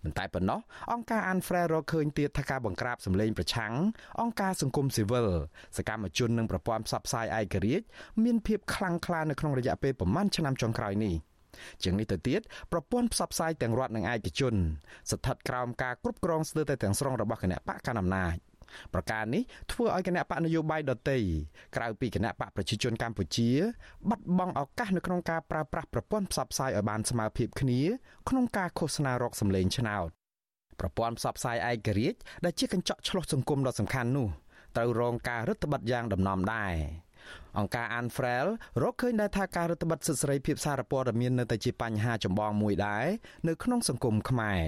មិនតែប៉ុណ្ណោះអង្គការ Anfrel រកឃើញទៀតថាការបង្ក្រាបសម្លេងប្រឆាំងអង្គការសង្គមស៊ីវិលសកម្មជននិងប្រព័ន្ធផ្សព្វផ្សាយឯករាជ្យមានភាពខ្លាំងក្លានៅក្នុងរយៈពេលប្រមាណឆ្នាំចុងក្រោយនេះជាងនេះទៅទៀតប្រព័ន្ធផ្សព្វផ្សាយទាំងរដ្ឋនិងឯកជន ស្ថិតក្រោមការគ្រប់គ្រងស្ទើរតែទាំងស្រុងរបស់គណៈបកកណ្ដាលអំណាច ប្រការនេះធ្វើឲ្យគណៈបកនយោបាយដទៃក្រៅពីគណៈបកប្រជាជនកម្ពុជាបាត់បង់ឱកាសនៅក្នុងការប្រើប្រាស់ប្រព័ន្ធផ្សព្វផ្សាយឲ្យបានស្មើភាពគ្នាក្នុងការឃោសនារកសម្លេងឆ្នោតប្រព័ន្ធផ្សព្វផ្សាយឯករាជ្យដែលជាកញ្ចក់ឆ្លុះសង្គមដ៏សំខាន់នោះត្រូវរងការរឹតបន្តឹងយ៉ាងដំណំដែរអង្គការ Anfrel រកឃើញដែរថាការរដ្ឋបတ်សិទ្ធិសេរីភាពសារព័ត៌មាននៅតែជាបញ្ហាចម្បងមួយដែរនៅក្នុងសង្គមខ្មែរ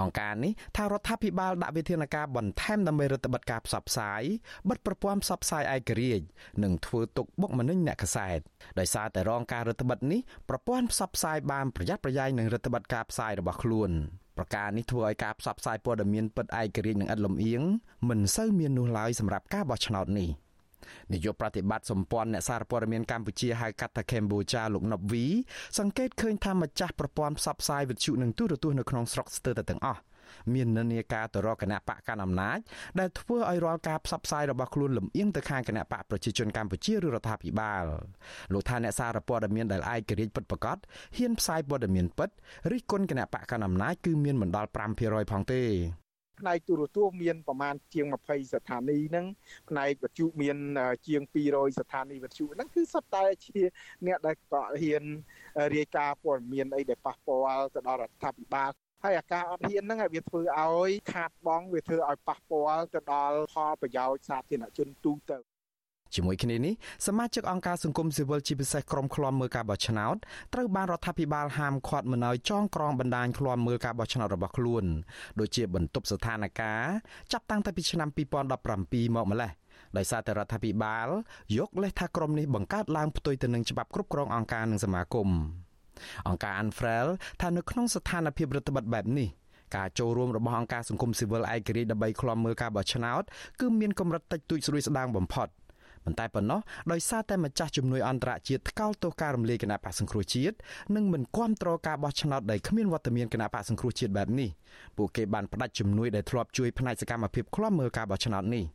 អង្គការនេះថារដ្ឋាភិបាលដាក់វិធានការបន្ថែមដើម្បីរដ្ឋបတ်ការផ្សព្វផ្សាយបិទប្រព័ន្ធផ្សព្វផ្សាយឯករាជ្យនិងធ្វើទុកបុកម្នេញអ្នកកសែតដោយសារតែរងការរដ្ឋបတ်នេះប្រព័ន្ធផ្សព្វផ្សាយបានប្រយ័ត្នប្រយែងនឹងរដ្ឋបတ်ការផ្សាយរបស់ខ្លួនប្រការនេះធ្វើឲ្យការផ្សព្វផ្សាយព័ត៌មានពិតឯករាជ្យនិងឥតលំអៀងមិនសូវមាននោះឡើយសម្រាប់ការបោះឆ្នោតនេះ។ នាយកប្រតិបត្តិសម្ព័ន្ធអ្នកសារព័ត៌មានកម្ពុជាហៅកាត់ថាកម្ពុជាលោកណប់វីសង្កេតឃើញថាម្ចាស់ប្រព័ន្ធផ្សព្វផ្សាយវិទ្យុនិងទូរទស្សន៍នៅក្នុងស្រុកស្ទើរតែទាំងអស់មាននិន្នាការទៅរកគណៈបកកណ្ដាលអំណាចដែលធ្វើឲ្យរាល់ការផ្សព្វផ្សាយរបស់ខ្លួនលំអៀងទៅខាងគណៈបកប្រជាជនកម្ពុជាឬរដ្ឋាភិបាលលោកថាអ្នកសារព័ត៌មានដែលឯករាជ្យពិតប្រាកដហ៊ានផ្សាយព័ត៌មានពិតរិះគន់គណៈបកកណ្ដាលអំណាចគឺមានមិនដល់5%ផងទេ ផ្នែកទូរទស្សន៍មានប្រមាណជាង20ស្ថានីយ៍ហ្នឹងផ្នែកវិទ្យុមានជាង200ស្ថានីយ៍វិទ្យុហ្នឹងគឺសុទ្ធតែជាអ្នកដែលក៏ហ៊ានរាយការណ៍ព័ត៌មានអីដែលប៉ះពាល់ទៅដល់រដ្ឋាភិបាលហើយអាការអត់ហ៊ានហ្នឹងវាធ្វើឲ្យខាតបង់វាធ្វើឲ្យប៉ះពាល់ទៅដល់ផលប្រយោជន៍សាធារណជនទូទៅ ជាមួយគ្នានេះសមាជិកអង្គការសង្គមស៊ីវិលជាពិសេសក្រុមឃ្លាំមើលការបោះឆ្នោតត្រូវបានរដ្ឋាភិបាលហាមឃាត់មិនឲ្យចងក្រងបណ្ដាញឃ្លាំមើលការបោះឆ្នោតរបស់ខ្លួនដូចជាបន្ទប់ស្ថានភាពចាប់តាំងតែពីឆ្នាំ2017មកម្លេះដោយសារតែរដ្ឋាភិបាលយកលេសថាក្រុមនេះបង្កើតឡើងផ្ទុយទៅនឹងច្បាប់គ្រប់គ្រងអង្គការនិងសមាគមអង្គការ Anfrel ថានៅក្នុងស្ថានភាពរដ្ឋបတ်បែបនេះការចូលរួមរបស់អង្គការសង្គមស៊ីវិលឯករាជ្យដើម្បីឃ្លាំមើលការបោះឆ្នោតគឺមានកម្រិតតិចតួចស្រួយស្ដាងបំផុត ប៉ុន្តែប៉ុណ្ណោះដោយសារតែម្ចាស់ជំនួយអន្តរជាតិថ្កោលទោសការរំលាយគណៈបកសង្គ្រោះជាតិនិងមិនគាំទ្រការបោះឆ្នោតដែលគ្មានវត្តមានគណៈបកសង្គ្រោះជាតិបែបនេះពួកគេបានផ្ដាច់ជំនួយដែលធ្លាប់ជួយផ្នែកសកម្មភាពឃ្លាំមើលការបោះឆ្នោតនេះ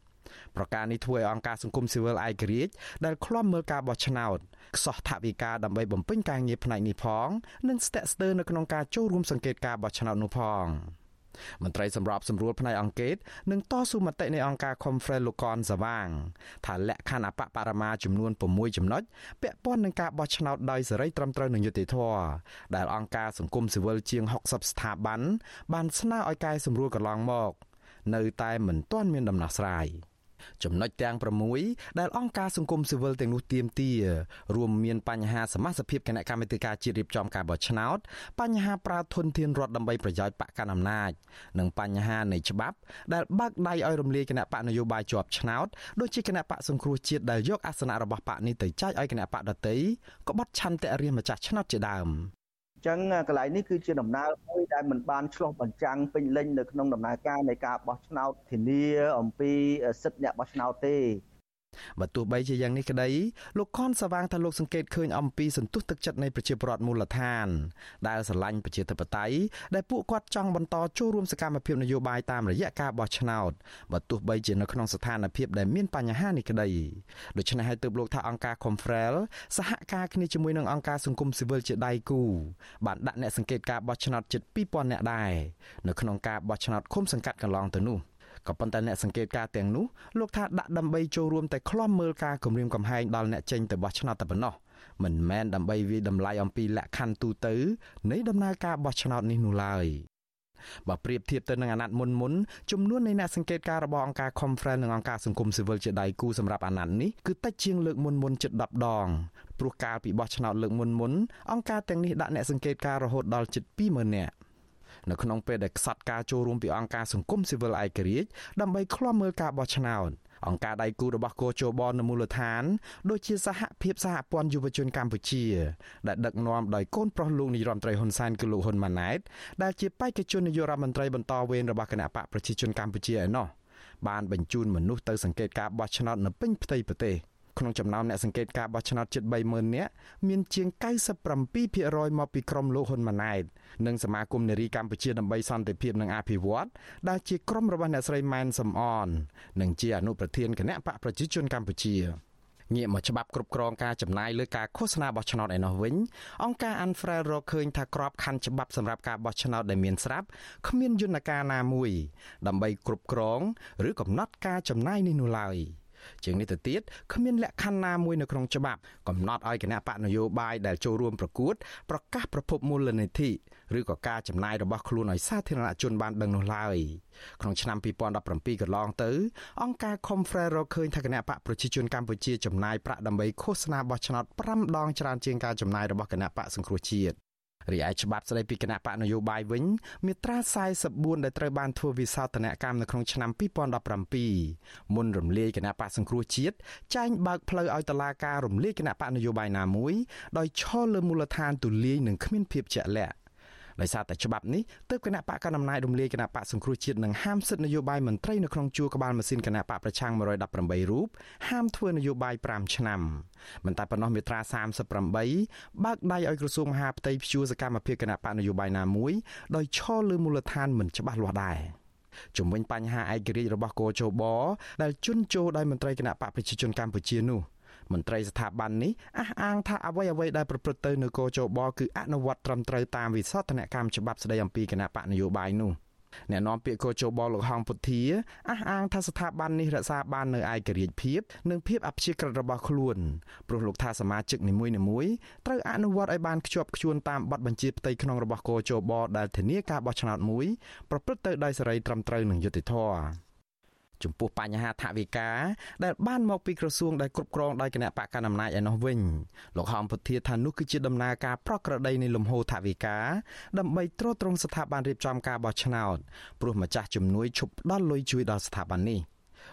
ប្រការនេះធ្វើឲ្យអង្គការសង្គមស៊ីវិលឯករាជ្យដែលឃ្លាំមើលការបោះឆ្នោតខ្សោះថវិកាដើម្បីបំពេញការងារផ្នែកនេះផង និងស្ទាក់ស្ទើរនៅក្នុងការចូលរួមសង្កេតការបោះឆ្នោតនោះផង។ មន្ត្រីសម្របសម្រួលផ្នែកអង្គការនឹងតស៊ូមតិនៃអង្គការ Conference លោកកនសវាងថាលក្ខខណ្ឌអបបរមាចំនួន6ចំណុចពាក់ព័ន្ធនឹងការបោះឆ្នោតដោយសេរីត្រឹមត្រូវនិងយុត្តិធម៌ដែលអង្គការសង្គមស៊ីវិលជាង60ស្ថាប័នបានស្នើឲ្យកែសម្រួលកន្លងមក នៅតែមិនទាន់មានដំណោះស្រាយ ចំណុចទាំង6ដែលអង្គការសង្គមស៊ីវិលទាំងនោះទាមទាររួមមានបញ្ហាសមាជិកគណៈកម្មាធិការជាតិរៀបចំការបោះឆ្នោតបញ្ហាប្រើធនធានរដ្ឋដើម្បីប្រយោជន៍បកកណ្ដាលអំណាចនិងបញ្ហានៃច្បាប់ដែលបើកដៃឲ្យរំលាយគណៈបកនយោបាយជាប់ឆ្នោតដូចជាគណៈបកសង្គ្រោះជាតិដែលយកអាសនៈរបស់បកនេះទៅចែកឲ្យគណៈបកដទៃក៏បាត់ឆន្ទៈរាជម្ចាស់ឆ្នោតជាដើម ចឹងកន្លែងនេះគឺជាដំណើរមួយដែលមិនបានឆ្លុះបញ្ចាំងពេញលេញនៅក្នុងដំណើរការនៃការបោះឆ្នោតធានាអំពីសិទ្ធិអ្នកបោះឆ្នោតទេ បើទោះបីជាយ៉ាងនេះក្តីលោកខនសវាងថាលោកសង្កេតឃើញអំពីសន្ទុះទឹកចិត្តនៃប្រជាពលរដ្ឋមូលដ្ឋាន ដែលស្រឡាញ់ប្រជាធិបតេយ្យដែលពួកគាត់ចង់បន្តចូលរួមសកម្មភាពនយោបាយតាមរយៈការបោះឆ្នោតបើទោះបីជានៅក្នុងស្ថានភាពដែលមានបញ្ហានេះក្តីដូច្នេះហើយទើបលោកថាអង្គការ Confrel សហការគ្នាជាមួយនឹងអង្គការសង្គមស៊ីវិលជាដៃគូបានដាក់អ្នកសង្កេតការបោះឆ្នោតជិត2000នាក់ដែរនៅក្នុងការបោះឆ្នោតឃុំសង្កាត់កន្លងទៅនោះ ក៏ប៉ុន្តែអ្នកសង្កេតការទាំងនោះលោកថាដាក់ដើម្បីចូលរួមតែខ្លំមើលការគម្រាមកំហែងដល់អ្នកចេញទៅបោះឆ្នោតតែប៉ុណ្ណោះមិនមែនដើម្បីវិតម្លៃអំពីលក្ខខណ្ឌទូទៅនៃដំណើរការបោះឆ្នោតនេះនោះឡើយបើប្រៀបធៀបទៅនឹងអាណត្តិមុនមុនចំនួននៃអ្នកសង្កេតការរបស់អង្គការ Conference និងអង្គការសង្គមស៊ីវិលជាដៃគូសម្រាប់អាណត្តិនេះគឺតិចជាងលើកមុនមុនជិត10ដងព្រោះកាលពីបោះឆ្នោតលើកមុនមុនអង្គការទាំងនេះដាក់អ្នកសង្កេតការរហូតដល់ជិត20000នាក់ នៅក្នុងពេលដែលខ្សត់ការចូលរួមពីអង្គការសង្គមស៊ីវិលឯករាជ្យដើម្បីឃ្លាំមើលការបោះឆ្នោតអង្គការដៃគូរបស់កោជបនៅមូលដ្ឋានដូចជាសហភាពសហព័ន្ធយុវជនកម្ពុជា ដែលដឹកនាំដោយកូនប្រុសលោកនាយរដ្ឋមន្ត្រីហ៊ុនសែនគឺលោកហ៊ុនម៉ាណែតដែលជាបេក្ខជននាយករដ្ឋមន្ត្រីបន្តវេនរបស់គណៈបកប្រជាជនកម្ពុជាឯណោះបានបញ្ជូនមនុស្សទៅសង្កេតការបោះឆ្នោតនៅពេញផ្ទៃប្រទេស ក្នុងចំណោមអ្នកសង្កេតការបោះឆ្នោតជិត30000នាក់មានជាង97%មកពីក្រុមលោកហ៊ុនម៉ាណែតនិងសមាគមនារីកម្ពុជាដើម្បីសន្តិភាពនិងអភិវឌ្ឍដែលជាក្រុមរបស់អ្នកស្រីម៉ែនសំអននិងជាអនុប្រធានគណៈបកប្រជាជនកម្ពុជាងាកមកច្បាប់គ្រប់គ្រងការចំណាយលើការឃោសនាបោះឆ្នោតឯណោះវិញអង្គការ Anfrel រកឃើញថាក្របខ័ណ្ឌច្បាប់សម្រាប់ការបោះឆ្នោតដែលមានស្រាប់គ្មានយន្តការណាមួយ ដើម្បីគ្រប់គ្រង ឬកំណត់ការចំណាយនេះនោះឡើយ។ ជាងនេះទៅទៀតគ្មានលក្ខខណ្ឌណាមួយនៅក្នុងច្បាប់កំណត់ឲ្យគណៈបកនយោបាយដែលចូលរួមប្រកួតប្រកាសប្រភពមូលនិធិឬក៏ការចំណាយរបស់ខ្លួនឲ្យសាធារណជនបានដឹងនោះឡើយក្នុងឆ្នាំ2017កន្លងទៅ អង្គការ Confrere រកឃើញថាគណៈបកប្រជាជនកម្ពុជាចំណាយប្រាក់ដើម្បីឃោសនាបោះឆ្នោត5ដងច្រើនជាងការចំណាយរបស់គណៈបកសង្គ្រោះជាតិ រីឯច្បាប់ស្តីពីគណៈបកនយោបាយវិញមាត្រា44ដែលត្រូវបានធ្វើវិសោធនកម្មនៅក្នុងឆ្នាំ2017មុនរំលាយគណៈបកសង្គ្រោះជាតិចែងបើកផ្លូវឲ្យតឡាការរំលាយគណៈបកនយោបាយណាមួយដោយឈលលើមូលដ្ឋានទូលាយនិងគ្មានភាពជាក់លាក់ ដោយសារតែច្បាប់នេះទើបគណៈបកកណ្ដាលអំណាចរំលាយគណៈបកសង្គ្រោះជាតិនិងហាមសិទ្ធិនយោបាយមន្ត្រីនៅក្នុងជួរក្បាលម៉ាស៊ីនគណៈបកប្រឆាំង118រូបហាមធ្វើនយោបាយ5ឆ្នាំមិនតែប៉ុណ្ណោះមាត្រា38បើកដៃឲ្យក្រសួងមហាផ្ទៃព្យួរសកម្មភាពគណៈបកនយោបាយណាមួយដោយឈលលើមូលដ្ឋានមិនច្បាស់លាស់ដែរជំវិញបញ្ហាឯករាជ្យរបស់កោជបដែលជន់ជោដោយមន្ត្រីគណៈបកប្រជាជនកម្ពុជានោះ មន្ត្រីស្ថាប័ននេះអះអាងថាអ្វីអ្វីដែលប្រព្រឹត្តទៅនៅកោជបគឺអនុវត្តត្រឹមត្រូវតាមវិសោធនកម្មច្បាប់ស្តីអំពីគណៈបកនយោបាយនោះអ្នកនាំពាក្យកោជបលោកហងពុធាអះអាងថាស្ថាប័ននេះរក្សាបាននៅឯករាជ្យភាពនិងភាពអព្យាក្រឹតរបស់ខ្លួនព្រោះលោកថាសមាជិកនីមួយៗត្រូវអនុវត្តឲ្យបានខ្ជាប់ខ្ជួនតាមបទបញ្ជាផ្ទៃក្នុងរបស់កោជបដែលធានាការបោះឆ្នោតមួយប្រព្រឹត្តទៅដោយសេរីត្រឹមត្រូវនិងយុត្តិធម៌ ចំពោះបញ្ហាថវិកាដែលបានមកពីក្រសួងដែលគ្រប់គ្រងដោយគណៈបកកណ្ដាលអំណាចឯនោះវិញលោកហំពុធាថានោះគឺជាដំណើរការប្រក្រតីនៃលំហូរថវិកាដើម្បីទ្រទ្រង់ស្ថាប័នរៀបចំការបោះឆ្នោតព្រោះម្ចាស់ជំនួយឈប់ផ្ដល់លុយជួយដល់ស្ថាប័ននេះ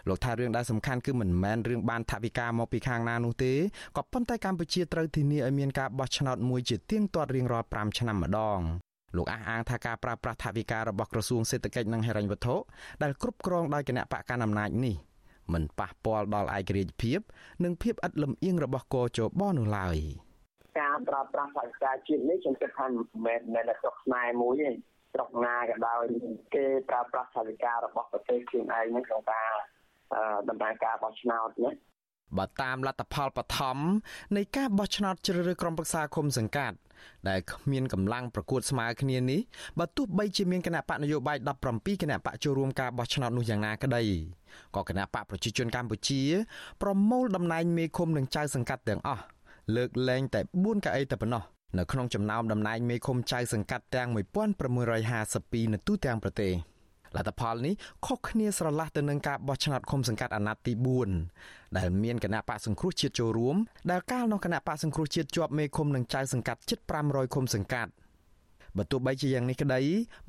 លោកថារឿងដែលសំខាន់គឺមិនមែនរឿងបានថវិកាមកពីខាងណានោះទេក៏ប៉ុន្តែកម្ពុជាត្រូវធានាឲ្យមានការបោះឆ្នោតមួយជាទៀងទាត់រៀងរាល់5ឆ្នាំម្ដង លោកអះអាងថាការប្រើប្រាស់ថវិការបស់ក្រសួងសេដ្ឋកិច្ចនិងហិរញ្ញវត្ថុដែលគ្រប់គ្រងដោយគណៈបកកណ្ដាលអំណាចនេះមិនប៉ះពាល់ដល់ឯករាជ្យភាព និងភាពឥតលំអៀងរបស់កោជបនោះឡើយការប្រើប្រាស់ថវិកាជាតិនេះខ្ញុំគិតថាមិនមែនមែនតែស្រុកខ្មែរមួយទេស្រុកណាក៏ដោយគេប្រើប្រាស់ថវិការបស់ប្រទេសខ្លួនឯងនឹងក្នុងការដំណើរការបោះឆ្នោតណា បើតាមលទ្ធផលបឋមនៃការបោះឆ្នោតជ្រើសរើសក្រុមប្រឹក្សាគុំសង្កាត់ដែលគ្មានកម្លាំងប្រកួតស្មើគ្នានេះបើទោះបីជាមានគណៈបកនយោបាយ17គណៈបកចូលរួមការបោះឆ្នោតនោះយ៉ាងណាក្តីក៏គណៈបកប្រជាជនកម្ពុជា ប្រមូលតំណែងមេឃុំនិងចៅសង្កាត់ទាំងអស់លើកលែងតែ4កៅអីតែប៉ុណ្ណោះនៅក្នុងចំណោមតំណែងមេឃុំចៅសង្កាត់ទាំង1652នៅទូទាំងប្រទេស លទ្ធផលនេះខុសគ្នាស្រឡះទៅនឹងការបោះឆ្នោតឃុំសង្កាត់អាណត្តិទី4ដែលមានគណៈបកសង្គ្រោះជាតិចូលរួមដែលកាលនោះគណៈបកសង្គ្រោះជាតិជាប់មេឃុំនឹងចៅសង្កាត់ជិត500ឃុំសង្កាត់បើទោះបីជាយ៉ាងនេះក្តី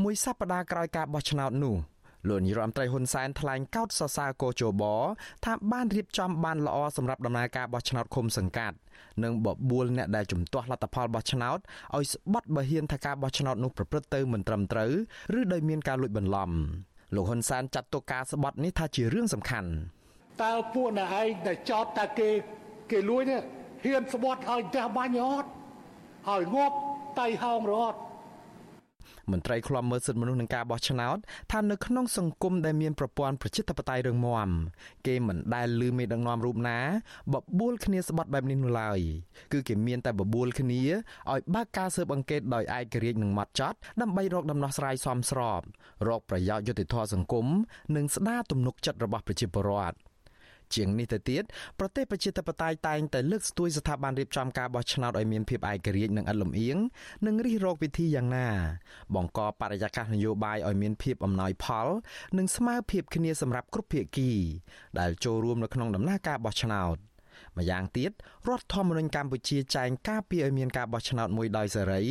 មួយសប្តាហ៍ក្រោយការបោះឆ្នោតនោះ លោកនាយរដ្ឋមន្ត្រីហ៊ុនសែនថ្លែងកោតសរសើរកោជបថាបានរៀបចំបានល្អសម្រាប់ដំណើរការបោះឆ្នោតឃុំសង្កាត់និងបបួលអ្នកដែលជំទាស់លទ្ធផលបោះឆ្នោតឲ្យស្បត់បើហ៊ានថាការបោះឆ្នោតនោះប្រព្រឹត្តទៅមិនត្រឹមត្រូវឬដោយមានការលួចបន្លំលោកហ៊ុនសែនចាត់ទុកការស្បត់នេះថាជារឿងសំខាន់តើពួកអ្នកឯងដែលចោតថាគេគេលួចនេះហ៊ានស្បត់ឲ្យផ្ទះបាញ់អត់ឲ្យងាប់តៃហោងរត់ មន្ត្រីឃ្លាំមើលសិទ្ធិមនុស្សនឹងការបោះឆ្នោតថានៅក្នុងសង្គមដែលមានប្រព័ន្ធប្រជាធិបតេយ្យរឹងមាំគេមិនដែលលឺមេដឹកនាំរូបណាបបួលគ្នាស្បត់បែបនេះនោះឡើយគឺគេមានតែបបួលគ្នាឲ្យបើកការស៊ើបអង្កេតដោយឯករាជ្យនិងម៉ត់ចត់ដើម្បីរកដំណោះស្រាយសមស្របរកប្រយោជន៍យុត្តិធម៌សង្គមនិងស្ដារទំនុកចិត្តរបស់ប្រជាពលរដ្ឋ ជាងនេះទៅទៀតប្រទេសប្រជាធិបតេយ្យតែងតែលើកស្ទួយស្ថាប័នរៀបចំការបោះឆ្នោតឲ្យមានភាពឯករាជ្យនិងឥតលំអៀងនិងរិះរកវិធីយ៉ាងណា បង្កបរិយាកាសនយោបាយឲ្យមានភាពអំណោយផល និងស្មើភាពគ្នាសម្រាប់គ្រប់ភាគី ដែលចូលរួមនៅក្នុងដំណើរការបោះឆ្នោតម្យ៉ាងទៀតរដ្ឋធម្មនុញ្ញកម្ពុជាចែងការពីឲ្យមានការបោះឆ្នោតមួយដោយសេរី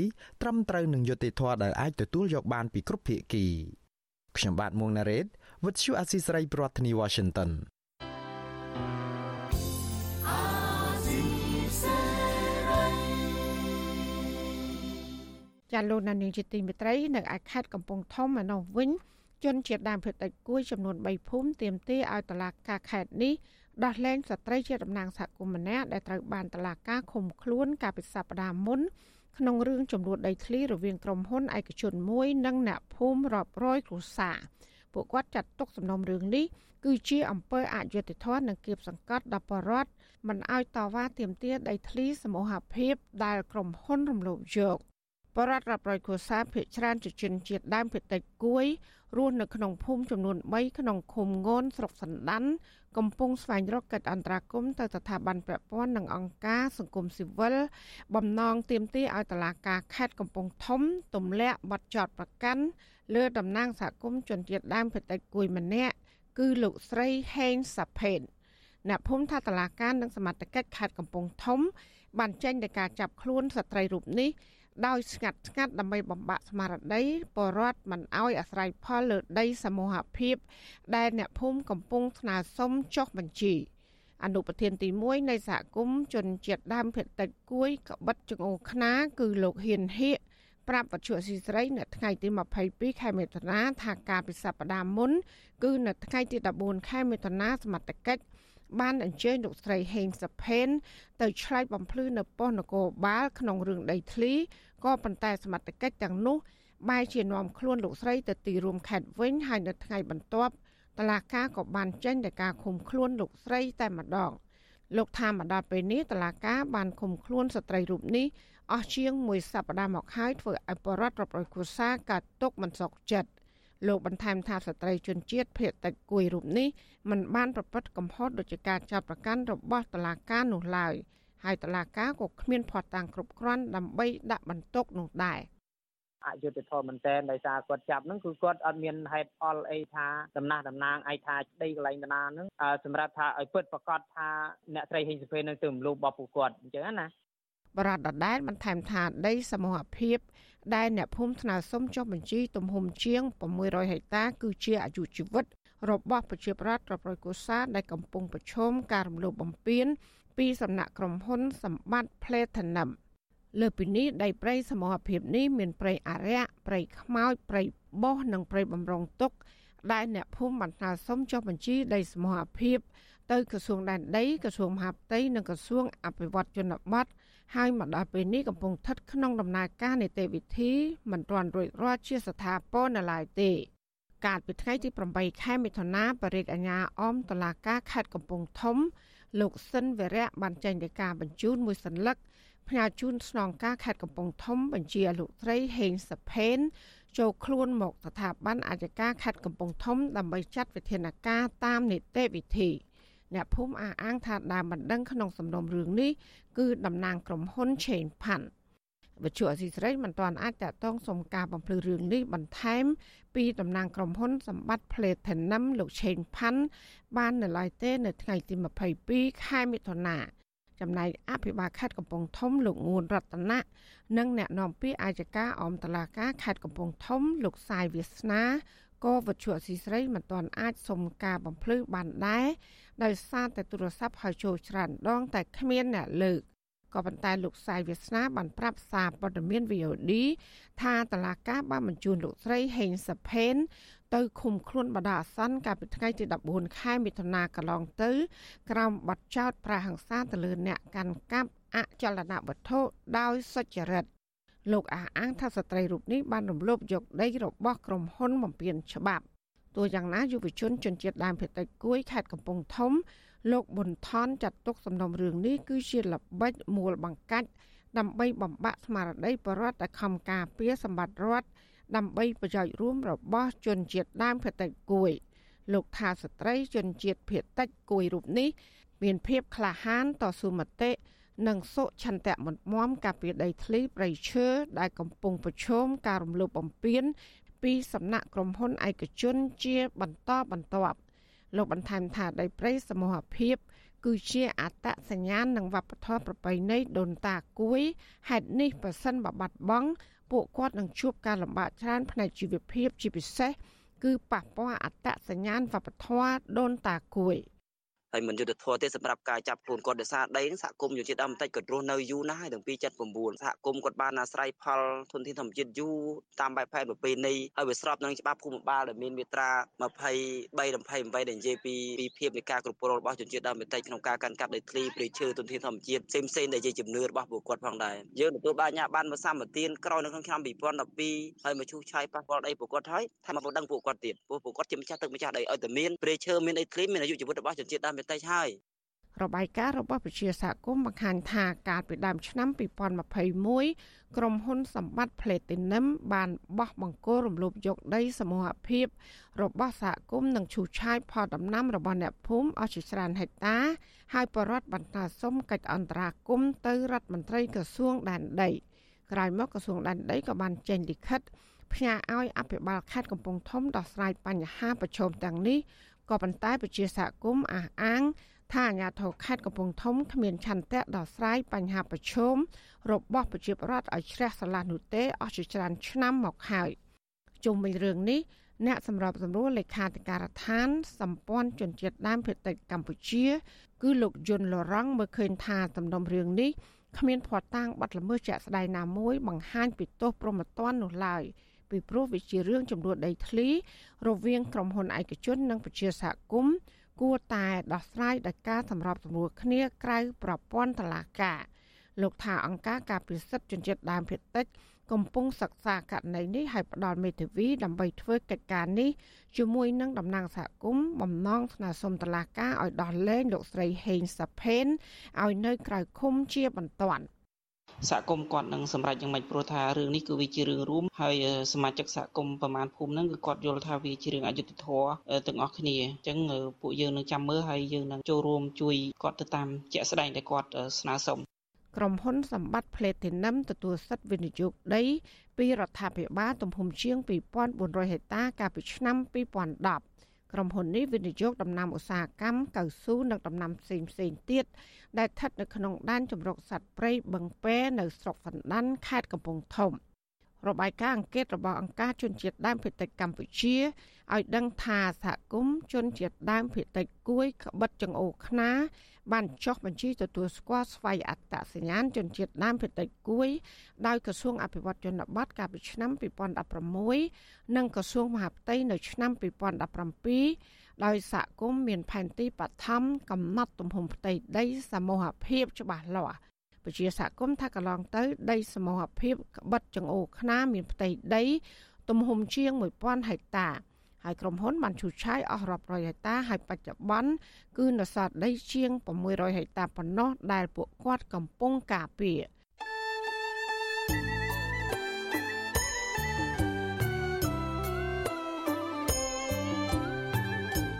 ត្រឹមត្រូវនឹងយុត្តិធម៌ដែលអាចទទួលយកបានពីគ្រប់ភាគីខ្ញុំបាទមួងណារ៉េត With you Assisray ប្រធានាធិបតី Washington ចាលោកណានីជាទីមេត្រីនៅឯខេត្តកំពង់ធំឯនោះវិញជនជាតិដើមភាគតិចគួយចំនួន3ភូមិទាមទារឲ្យតឡាការខេត្តនេះដោះលែងស្ត្រីជាតំណាងសហគមន៍ម្នាក់ដែលត្រូវបានតឡាការឃុំខ្លួនកាលពីសប្តាហ៍មុនក្នុងរឿងចំនួនដីធ្លីរវាងក្រុមហ៊ុនឯកជនមួយនិងអ្នកភូមិរាប់រយគ្រួសារ ពួកគាត់ចាត់ទុកសំណុំរឿងនេះគឺជាអំពើអយុត្តិធម៌និងគៀបសង្កត់ដល់បរដ្ឋមិនឲ្យតវ៉ាទាមទារដីធ្លីសមូហភាពដែលក្រុមហ៊ុនរំលោភយកបរដ្ឋរាប់រយគ្រួសារភៀសច្រើនជាជនជាតិដើមភាគតិចគួយរស់នៅក្នុងភូមិចំនួន3ក្នុងឃុំងនស្រុកសណ្ដាន់កំពុងស្វែងរកកិច្ចអន្តរាគមន៍ទៅស្ថាប័នពាក់ព័ន្ធនិងអង្គការសង្គមស៊ីវិលបំណងទាមទារឲ្យតុលាការខេត្តកំពង់ធំទម្លាក់បទចោទប្រកាន់ លើតំណាងសហគមន៍ជនជាតិដើមភាគតិចគួយម្នាក់គឺលោកស្រីហេងសាផេនអ្នកភូមិថាតឡាការនិងសមត្ថកិច្ចខេត្តកំពង់ធំ បានចេញដោយការចាប់ខ្លួនស្ត្រីរូបនេះដោយស្ងាត់ស្ងាត់ដើម្បីបំបាក់ស្មារតីបរដ្ឋមិនអោយអាស្រ័យផលលើដីសមូហភាពដែលអ្នកភូមិកំពុងស្នើសុំចុះបញ្ជីអនុប្រធានទី1នៃសហគមន៍ជនជាតិដើមភាគតិចគួយក្បិតចង្អូខ្នាគឺលោកហ៊ានហៀក ប្រាប់វត្ថុអសីស្រីនៅថ្ងៃទី22ខែមិថុនាថាការពិសប្តាហ៍មុន គឺនៅថ្ងៃទី14ខែមិថុនាសមត្ថកិច្ចបានអញ្ជើញលោកស្រីហេងសុផេនទៅឆ្លៃបំភ្លឺនៅប៉ុស្តិ៍នគរបាលក្នុងរឿងដីធ្លីក៏ប៉ុន្តែសមត្ថកិច្ចទាំងនោះបែរជានាំខ្លួនលោកស្រីទៅទីរួមខេត្តវិញហើយនៅថ្ងៃបន្ទាប់តឡាការក៏បានចេញដោយការឃុំខ្លួនលោកស្រីតែម្ដងលោកថាមកដល់ពេលនេះតឡាការបានឃុំខ្លួនស្ត្រីរូបនេះ អស់ជាងមួយសប្តាហ៍មកហើយធ្វើឲ្យបរដ្ឋរាប់រយគ្រួសារកាត់ទុកមិនសុខចិត្តលោកបន្ថែមថាស្ត្រីជនជាតិភៀតតិចគួយរូបនេះមិនបានប្រព្រឹត្តកំហុសដោយការចាប់ប្រកាន់របស់តុលាការនោះឡើយហើយតុលាការក៏គ្មានភ័ស្តុតាងគ្រប់គ្រាន់ដើម្បីដាក់បន្ទុកនោះដែរអយុត្តិធម៌មែនតើដោយសារគាត់ចាប់ហ្នឹងគឺគាត់អត់មានហេតុផលអីថាដំណះតំណាងឯថាដីកន្លែងបណ្ណាហ្នឹងសម្រាប់ថាឲ្យពិតប្រកាសថាអ្នកត្រីហេងសុភេនៅទៅមលូបរបស់ពួកគាត់អញ្ចឹងណា បរតដដែលបន្ថែមថាដីសមូហភាពដែលអ្នកភូមិស្នើសុំចុះបញ្ជីទំហំជាង600ហិកតា គឺជាអាយុជីវិត របស់ប្រជាប្រដ្ឋរាប់រយកុសាដែលកំពុងប្រឈមការរំលោភបំពាន ពីសំណាក់ក្រុមហ៊ុនសម្បត្តិ Platinum លើពីនេះដីព្រៃសមូហភាពនេះមានព្រៃអរិយព្រៃខ្មោចព្រៃបោះនិងព្រៃបំរុងទុក ដែលអ្នកភូមិបានស្នើសុំចុះបញ្ជីដីសមូហភាពទៅក្រសួងដែនដីក្រសួងមហាផ្ទៃនិងក្រសួងអភិវឌ្ឍជនបទ ហើយមកដល់ពេលនេះកំពុងស្ថិតក្នុងដំណើរការនីតិវិធីមិនទាន់រួចរាល់ជាស្ថាពរនៅឡើយទេកាលពីថ្ងៃទី8ខែមិថុនាបរិយាអាញាអមតឡាការខេត្តកំពង់ធំ លោកសិនវរៈបានចេញដីកាបញ្ជូនមួយសន្លឹកផ្ញើជូនស្នងការខេត្តកំពង់ធំបញ្ជាលោកស្រីហេងសុផេនចូលខ្លួនមកស្ថាប័នអាយកាខេត្តកំពង់ធំដើម្បីចាត់វិធានការតាមនីតិវិធី។ អ្នកភូមិអះអាងថាដើមបណ្ដឹងក្នុងសំណុំរឿងនេះគឺតំណាងក្រុមហ៊ុន Chain Pan វិទ្យុអសីស្រីមិនទាន់អាចតតងសុំការបំភ្លឺរឿងនេះបន្ថែម ពីតំណាងក្រុមហ៊ុនសម្បត្តិ Platinum លោកឆេងផាន់បាននៅឡើយទេ នៅថ្ងៃទី22ខែមិថុនាចំណែកអភិបាលខេត្តកំពង់ធំលោកងួនរតនៈនិងអ្នកនាំពាក្យអាយកាអមតឡាការខេត្តកំពង់ធំលោកសាយវាសនា ក៏វិទ្យុអសីស្រីមិនទាន់អាចសុំការបំភ្លឺបានដែរដោយសារតែទូរស័ព្ទហៅចូលច្រើនដង តែគ្មានអ្នកលើកក៏ប៉ុន្តែលោកសាយវាសនាបានប្រាប់សារព័ត៌មាន VOD ថាតឡាកាបានបញ្ជូនលោកស្រីហេងសាផេនទៅឃុំខ្លួនបដាអាសន្នកាលពីថ្ងៃទី14ខែមិថុនាកន្លងទៅ ក្រោមបទចោទប្រាហង្សាទៅលើអ្នកកាន់កាប់អចលនវត្ថុដោយសុចរិត លោកអះអាងថាស្ត្រីរូបនេះបានរំលោភយកដីរបស់ក្រុមហ៊ុនបំពេញច្បាប់ទោះយ៉ាងណាយុវជនជនជាតិដើមភាគតិចគួយខេត្តកំពង់ធំ លោកប៊ុនថនចាត់ទុកសំណុំរឿងនេះគឺជាល្បិចមួលបង្កាច់ដើម្បីបំបាក់ស្មារតីបរដ្ឋតែខំការពារសម្បត្តិរដ្ឋដើម្បីប្រយោជន៍រួមរបស់ជនជាតិដើមភាគតិចគួយ លោកថាស្ត្រីជនជាតិភាគតិចគួយរូបនេះ មានភាពក្លាហានតស៊ូមតិ និងសុឆន្ទៈមុតមមការពារដីធ្លីប្រៃឈើដែលកំពុងប្រឈមការរំលោភបំពានពីសំណាក់ក្រុមហ៊ុនឯកជនជាបន្តបន្ទាប់លោកបន្ថែមថាដីព្រៃសមូហភាពគឺជាអត្តសញ្ញាណនិងវប្បធម៌ប្រពៃណីដូនតាគួយហេតុនេះប្រសិនបបាត់បង់ពួកគាត់នឹងជួបការលំបាកច្រើនផ្នែកជីវភាពជាពិសេសគឺប៉ះពាល់អត្តសញ្ញាណវប្បធម៌ដូនតាគួយ។ ហើយមិនយុទ្ធធម៌ទេសម្រាប់ការចាប់ខ្លួនគាត់ដោយសារដីហ្នឹងសហគមន៍យុជាតិដើមបន្តិចគាត់រស់នៅយូរណាស់ហើយទាំងពី79សហគមន៍គាត់បានអាស្រ័យផលធនធានធម្មជាតិយូរតាមបែបផែនប្រពៃណីហើយវាស្របនឹងច្បាប់ភូមិបាលដែលមានមាត្រា23 28ដែលនិយាយពីពីភាពនៃការគ្រប់គ្រងរបស់ជនជាតិដើមបន្តិចក្នុងការកាន់កាប់ដីធ្លីព្រៃឈើធនធានធម្មជាតិផ្សេងផ្សេងដែលជាជំនឿរបស់ពួកគាត់ផងដែរយើងទទួលបានអាជ្ញាប័ណ្ណមកសម្បទានក្រោយនៅក្នុងឆ្នាំ2012ហើយមកឈូសឆាយប៉ះពាល់ដីពួកគាត់ហើយថាមកដឹងពួកគាត់ទៀតពួកគាត់ជាម្ចាស់ទឹកម្ចាស់ដីឲ្យតែមានព្រៃឈើមានដីធ្លីមានអាយុជីវិតរបស់ជនជាតិដើមបន្តិចហើយរបាយការណ៍របស់ពជាសហគមន៍បង្ហាញថាកាលពីដើមឆ្នាំ2021ក្រុមហ៊ុនសម្បត្តិ Platinum បានបោះបង្គោលរំលោភយកដីសមូហភាពរបស់សហគមន៍និងឈូសឆាយផលដំណាំរបស់អ្នកភូមិអស់ជាច្រើនហិកតា ហើយបរដ្ឋបន្តសុំកិច្ចអន្តរាគមន៍ទៅរដ្ឋមន្ត្រីក្រសួងដែនដីក្រោយមកក្រសួងដែនដីក៏បានចេញលិខិតផ្ញើឲ្យអភិបាលខេត្តកំពង់ធំដោះស្រាយបញ្ហាប្រឈមទាំងនេះ ក៏ប៉ុន្តែពជាសហគមន៍អះអាងថាអាញាធរខេត្តកំពង់ធំគ្មានឆន្ទៈដោះស្រាយបញ្ហាប្រឈមរបស់ប្រជាពលរដ្ឋឲ្យជ្រះស្រឡះនោះទេអស់ជាច្រើនឆ្នាំមកហើយជុំវិញរឿងនេះអ្នកសម្របសម្រួលលេខាធិការដ្ឋានសម្ព័ន្ធជនជាតិដើមភាគតិចកម្ពុជា គឺលោកយុនលរងមើលឃើញថាសំណុំរឿងនេះគ្មានភ័ស្តុតាងបាត់ល្មើសជាក់ស្ដែងណាមួយបង្ហាញពីទោសប្រមទ័ននោះឡើយ ពីព្រោះវាជារឿងចំនួនដីធ្លី រវាងក្រុមហ៊ុនឯកជន និងប្រជាសហគមន៍គួរតែដោះស្រាយដោយការសម្របសម្រួលគ្នាក្រៅប្រព័ន្ធតុលាការលោកថាអង្គការការពិសិដ្ឋជនជាតិដើមភាគតិច កំពុងសិក្សាករណីនេះឲ្យផ្ដល់មេធាវីដើម្បីធ្វើកិច្ចការនេះជាមួយនឹងតំណាងសហគមន៍បំណងស្នើសុំតុលាការឲ្យដោះលែងលោកស្រីហេងសាផេនឲ្យនៅក្រៅឃុំជាបន្ទាន់ សហគមន៍គាត់នឹងសម្រេចយ៉ាងម៉េចព្រោះថារឿងនេះគឺវាជារឿងរួមហើយសមាជិកសហគមន៍ប្រមាណភូមិហ្នឹងគឺគាត់យល់ថាវាជារឿងអយុត្តិធម៌ទាំងអស់គ្នាអញ្ចឹងពួកយើងនឹងចាំមើលហើយយើងនឹងចូលរួមជួយគាត់ទៅតាមជាក់ស្ដែងដែលគាត់ស្នើសុំក្រុមហ៊ុនសម្បត្តិ Platinum ទទួលសិទ្ធិវិនិយោគដី ពីរដ្ឋាភិបាលទំហំជាង2400ហិកតាកាលពីឆ្នាំ2010 ក្រុមហ៊ុននេះវិនិយោគដំណាំឧស្សាហកម្មកៅស៊ូនិងដំណាំផ្សេងផ្សេងទៀតដែលស្ថិតនៅក្នុងដែនជម្រកសត្វព្រៃបឹងពែនៅស្រុកសណ្ដានខេត្តកំពង់ធំ របាយការណ៍អង្កេតរបស់អង្គការជនជាតិដើមភាគតិចកម្ពុជាឲ្យដឹងថាសហគមន៍ជនជាតិដើមភាគតិចគួយក្បិតចង្អូខ្នាបានចុះបញ្ជីទទួលស្គាល់ស្វ័យអត្តសញ្ញាណជនជាតិដើមភាគតិចគួយដោយក្រសួងអភិវឌ្ឍជនបទកាលពីឆ្នាំ2016និងក្រសួងមហាផ្ទៃនៅឆ្នាំ2017ដោយសហគមន៍មានផែនទីបឋមកំណត់ទំហំផ្ទៃដីសមូហភាពច្បាស់លាស់ ពជាសហគមន៍ថាកន្លងទៅ ដីសមូហភាពក្បិតចង្អូខ្នាមានផ្ទៃដី ទំហំជាង1000ហិកតាហើយក្រុមហ៊ុនបានឈូសឆាយអស់រាប់រយហិកតាហើយបច្ចុប្បន្នគឺនៅសល់ដីជាង600ហិកតាប៉ុណ្ណោះដែលពួកគាត់កំពុងការពារ